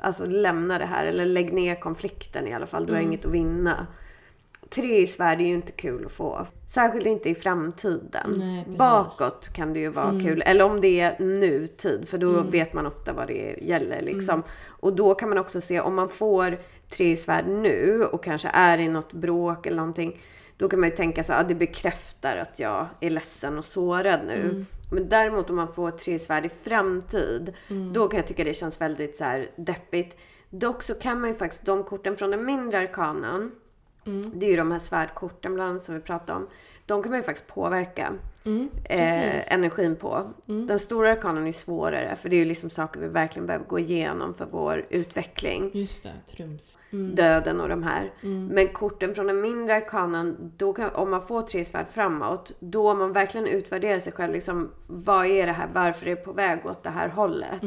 A: alltså lämna det här. Eller lägg ner konflikten i alla fall. Du har inget att vinna. Tre i svärd är ju inte kul att få. Särskilt inte i framtiden.
B: Nej.
A: Bakåt kan det ju vara kul. Eller om det är nutid. För då vet man ofta vad det gäller. Liksom. Och då kan man också se om man får tre i svärd nu och kanske är i något bråk eller någonting. Då kan man ju tänka så att ah, det bekräftar att jag är ledsen och sårad nu. Men däremot om man får tre svärd i framtid. Då kan jag tycka det känns väldigt så här deppigt. Dock så kan man ju faktiskt, de korten från den mindre arkanan. Det är ju de här svärdkorten bland annat som vi pratade om. De kan man ju faktiskt påverka eh, energin på. Den stora arkanen är svårare för det är ju liksom saker vi verkligen behöver gå igenom för vår utveckling.
B: Just det, trumf.
A: Döden och de här. Men korten från den mindre arkanen, då kan, om man får tre svärd framåt, då om man verkligen utvärderar sig själv, liksom, vad är det här, varför är det på väg åt det här hållet?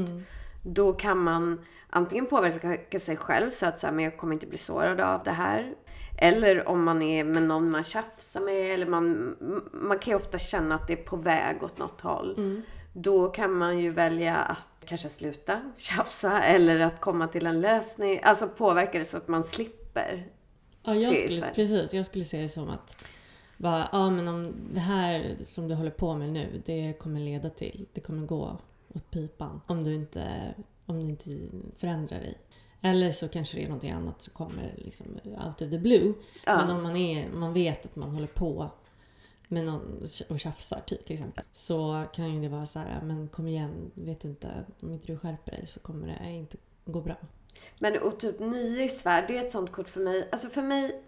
A: Då kan man antingen påverka sig själv så att så här, men jag kommer inte bli sårad av det här. Eller om man är med någon man tjafsar med. Eller man, man kan ju ofta känna att det är på väg åt något håll. Då kan man ju välja att kanske sluta tjafsa. Eller att komma till en lösning. Alltså påverka det så att man slipper.
B: Ja, jag skulle, precis. Jag skulle se det som att bara, ja, men om det här som du håller på med nu, det kommer leda till, det kommer gå åt pipan. Om du inte, om du inte förändrar dig. Eller så kanske det är någonting annat som kommer liksom out of the blue.
A: Ja.
B: Men om man, är, man vet att man håller på med någon och tjafsar typ, till exempel. Så kan ju det vara så här, men kom igen, vet du inte, om inte du skärper dig så kommer det inte gå bra.
A: Men och typ nio i svärd, det är ett sånt kort för mig. Alltså för mig...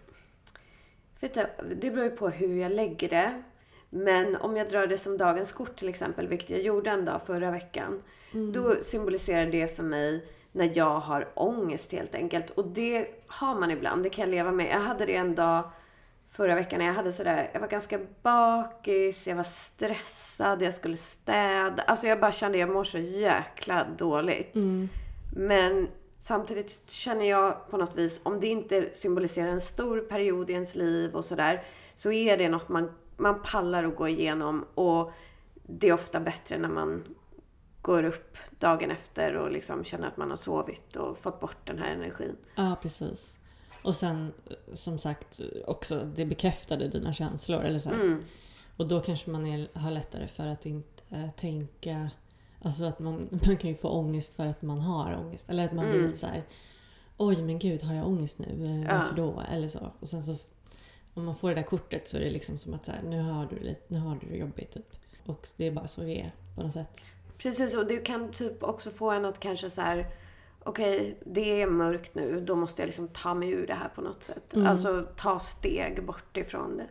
A: Vet du, det beror ju på hur jag lägger det. Men om jag drar det som dagens kort till exempel, vilket jag gjorde en dag förra veckan. Då symboliserar det för mig när jag har ångest helt enkelt. Och det har man ibland, det kan jag leva med. Jag hade det en dag förra veckan när jag hade sådär, jag var ganska bakis, jag var stressad, jag skulle städa. Alltså jag bara kände, jag mår så jäkla dåligt. Men samtidigt känner jag på något vis, om det inte symboliserar en stor period i ens liv och sådär, så är det något man, man pallar att gå igenom. Och det är ofta bättre när man går upp dagen efter och liksom känner att man har sovit och fått bort den här energin.
B: Ja, precis. Och sen som sagt också, det bekräftade dina känslor. Eller så.
A: Mm.
B: Och då kanske man är, har lättare för att inte eh, tänka... Alltså att man, man kan ju få ångest för att man har ångest. Eller att man blir lite så här... Oj men gud, har jag ångest nu? Eh, Varför då? Eller så. Och sen så... Om man får det där kortet så är det liksom som att så här, nu, har du lite, nu har du det jobbigt typ. Och det är bara så det är på något sätt.
A: Precis, och det kan typ också få en att kanske så här okej, det är mörkt nu. Då måste jag liksom ta mig ur det här på något sätt.
B: Mm.
A: Alltså ta steg bort ifrån det.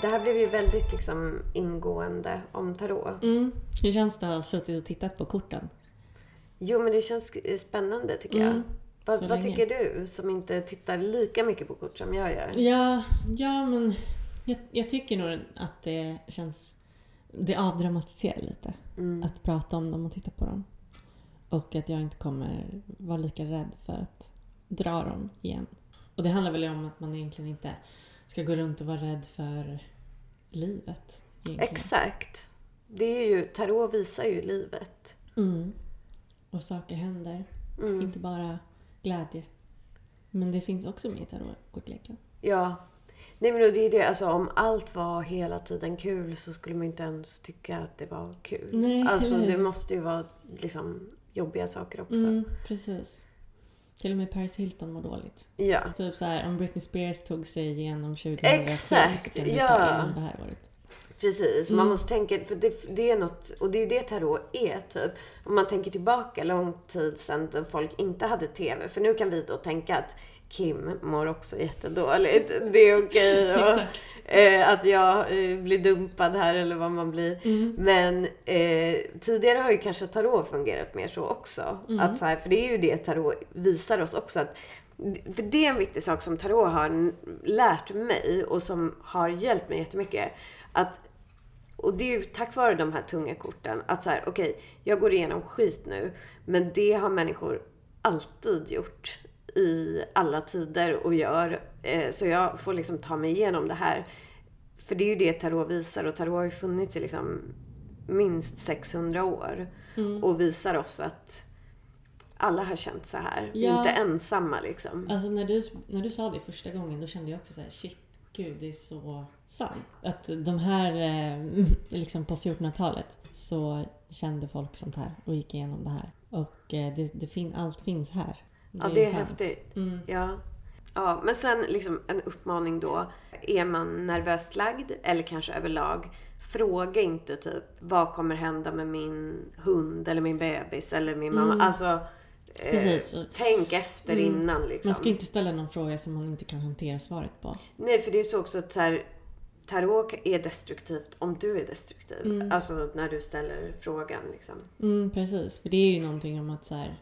A: Det här blev ju väldigt liksom ingående om tarot.
B: Mm. Hur känns det att ha suttit och tittat på korten?
A: Jo, men det känns spännande tycker jag.
B: Mm,
A: Vad,
B: så
A: vad
B: länge.
A: tycker du som inte tittar lika mycket på kort som jag gör?
B: Ja, ja men jag, jag tycker nog att det känns... Det avdramatiserar lite
A: Mm.
B: att prata om dem och titta på dem. Och att jag inte kommer vara lika rädd för att dra dem igen. Och det handlar väl om att man egentligen inte ska gå runt och vara rädd för livet. Egentligen.
A: Exakt. Det är ju, tarot visar ju livet.
B: Mm. Och saker händer.
A: Mm.
B: Inte bara glädje. Men det finns också med i tarotkortleken.
A: Ja. Nej men det är det, alltså om allt var hela tiden kul så skulle man inte ens tycka att det var kul.
B: Nej,
A: alltså det måste ju vara liksom jobbiga saker också.
B: Mm, precis. Till och med Paris Hilton mår dåligt.
A: Ja.
B: Typ så här, om Britney Spears tog sig igenom 2007
A: Exakt,
B: så kan du
A: ja.
B: ta igenom det här året.
A: Precis,
B: Mm.
A: man måste tänka, för det, det är något, och det är ju det tarot är typ. Om man tänker tillbaka lång tid sedan då folk inte hade TV. För nu kan vi då tänka att Kim mår också jättedåligt. Det är okej.
B: Exakt.
A: eh, att jag eh, blir dumpad här eller vad man blir.
B: Mm.
A: Men eh, tidigare har ju kanske tarot fungerat mer så också.
B: Mm.
A: Att så här, för det är ju det tarot visar oss också. Att, för det är en viktig sak som tarot har lärt mig och som har hjälpt mig jättemycket. Att, och det är ju tack vare de här tunga korten. Att så här, okej, jag går igenom skit nu. Men det har människor alltid gjort i alla tider och gör. Eh, så jag får liksom ta mig igenom det här. För det är ju det tarot visar och tarot har ju funnits i liksom minst 600 år.
B: Mm.
A: Och visar oss att alla har känt så här. Vi är inte ensamma liksom.
B: Alltså när du, när du sa det första gången då kände jag också så här, shit, gud det är så sant. Att de här, eh, liksom på 1400-talet så kände folk sånt här och gick igenom det här. Och eh, det, det fin, allt finns här.
A: Ja, det är
B: skönt.
A: häftigt.
B: Mm.
A: Ja. ja. Men sen liksom en uppmaning då. Är man nervöst lagd eller kanske överlag. Fråga inte typ vad kommer hända med min hund eller min bebis eller min mamma.
B: Mm.
A: Alltså, eh,
B: Precis.
A: tänk efter
B: Mm.
A: innan liksom.
B: Man ska inte ställa någon fråga som man inte kan hantera svaret på.
A: Nej, för det är så också att så här, tarot är destruktivt om du är destruktiv.
B: Mm.
A: Alltså när du ställer frågan liksom.
B: Mm, precis, för det är ju någonting om att så här,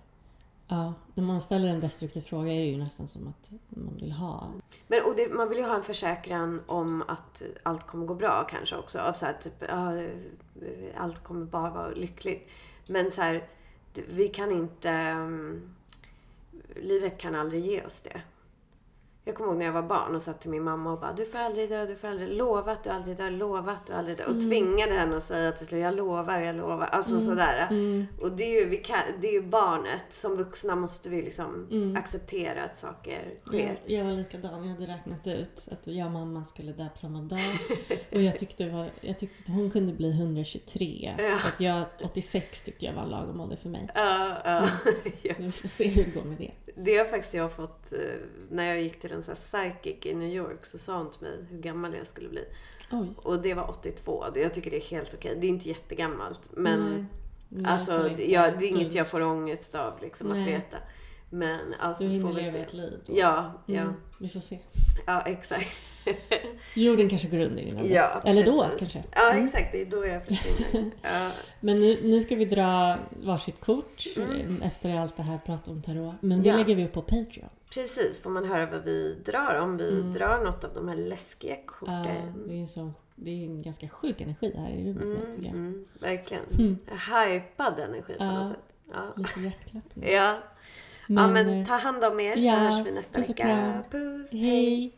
B: ja, när man ställer en destruktiv fråga är det ju nästan som att man vill ha.
A: Men och det, man vill ju ha en försäkran om att allt kommer gå bra kanske också. Av så här, typ, äh, allt kommer bara vara lyckligt. Men så här, vi kan inte... mm, livet kan aldrig ge oss det. Jag kommer ihåg när jag var barn och satt till min mamma och bara Du får aldrig dö, du får aldrig lova att du aldrig dör, lova att du aldrig dör. Och tvingade henne att säga till slut Jag lovar, jag lovar. Alltså sådär.
B: Mm.
A: Och det är, ju, vi kan, det är ju barnet. Som vuxna måste vi liksom
B: Mm.
A: acceptera att saker
B: Jag,
A: sker.
B: jag var likadan, jag hade räknat ut att jag och mamma skulle dö på samma dag. Och jag tyckte, var, jag tyckte att hon kunde bli 123.
A: Ja.
B: Att jag, 86 tyckte jag var lagom ålder för mig.
A: Ja, ja. Ja.
B: Så vi får se hur det går med det.
A: Det har faktiskt jag fått, eh, när jag gick till en här psychic i New York så sa hon till mig hur gammal jag skulle bli.
B: Oj.
A: Och det var 82. Det- Jag tycker det är helt okej. Det är inte jättegammalt. Men
B: Nej. Nej,
A: alltså,
B: jag får
A: det, är inget jag får ångest av liksom, att veta. Men alltså,
B: Du
A: får
B: hinner
A: väl
B: leva
A: se.
B: ett liv. då.
A: Ja, ja,
B: Mm, vi får se.
A: ja, exakt.
B: Jorden kanske går under innan
A: Ja,
B: dess. Eller då
A: precis.
B: kanske.
A: Ja,
B: Mm.
A: exakt. Det är då jag försvinner. ja.
B: Men nu, nu ska vi dra varsitt kort
A: Mm.
B: eh, efter allt det här pratet om tarot. Men det
A: Ja.
B: lägger vi upp på Patreon.
A: Precis, får man höra vad vi drar. Om vi
B: Mm.
A: drar något av de här läskiga korten.
B: det, är så, det är en ganska sjuk energi här i rummet nu
A: Mm,
B: tycker jag.
A: mm, verkligen.
B: Mm.
A: Hypad energi på
B: Ja.
A: något sätt. Ja.
B: Lite hjärtklappning.
A: Ja.
B: Men,
A: ja, men
B: eh,
A: ta hand om er så
B: ja,
A: hörs vi nästa
B: puss
A: vecka. Puss,
B: hej!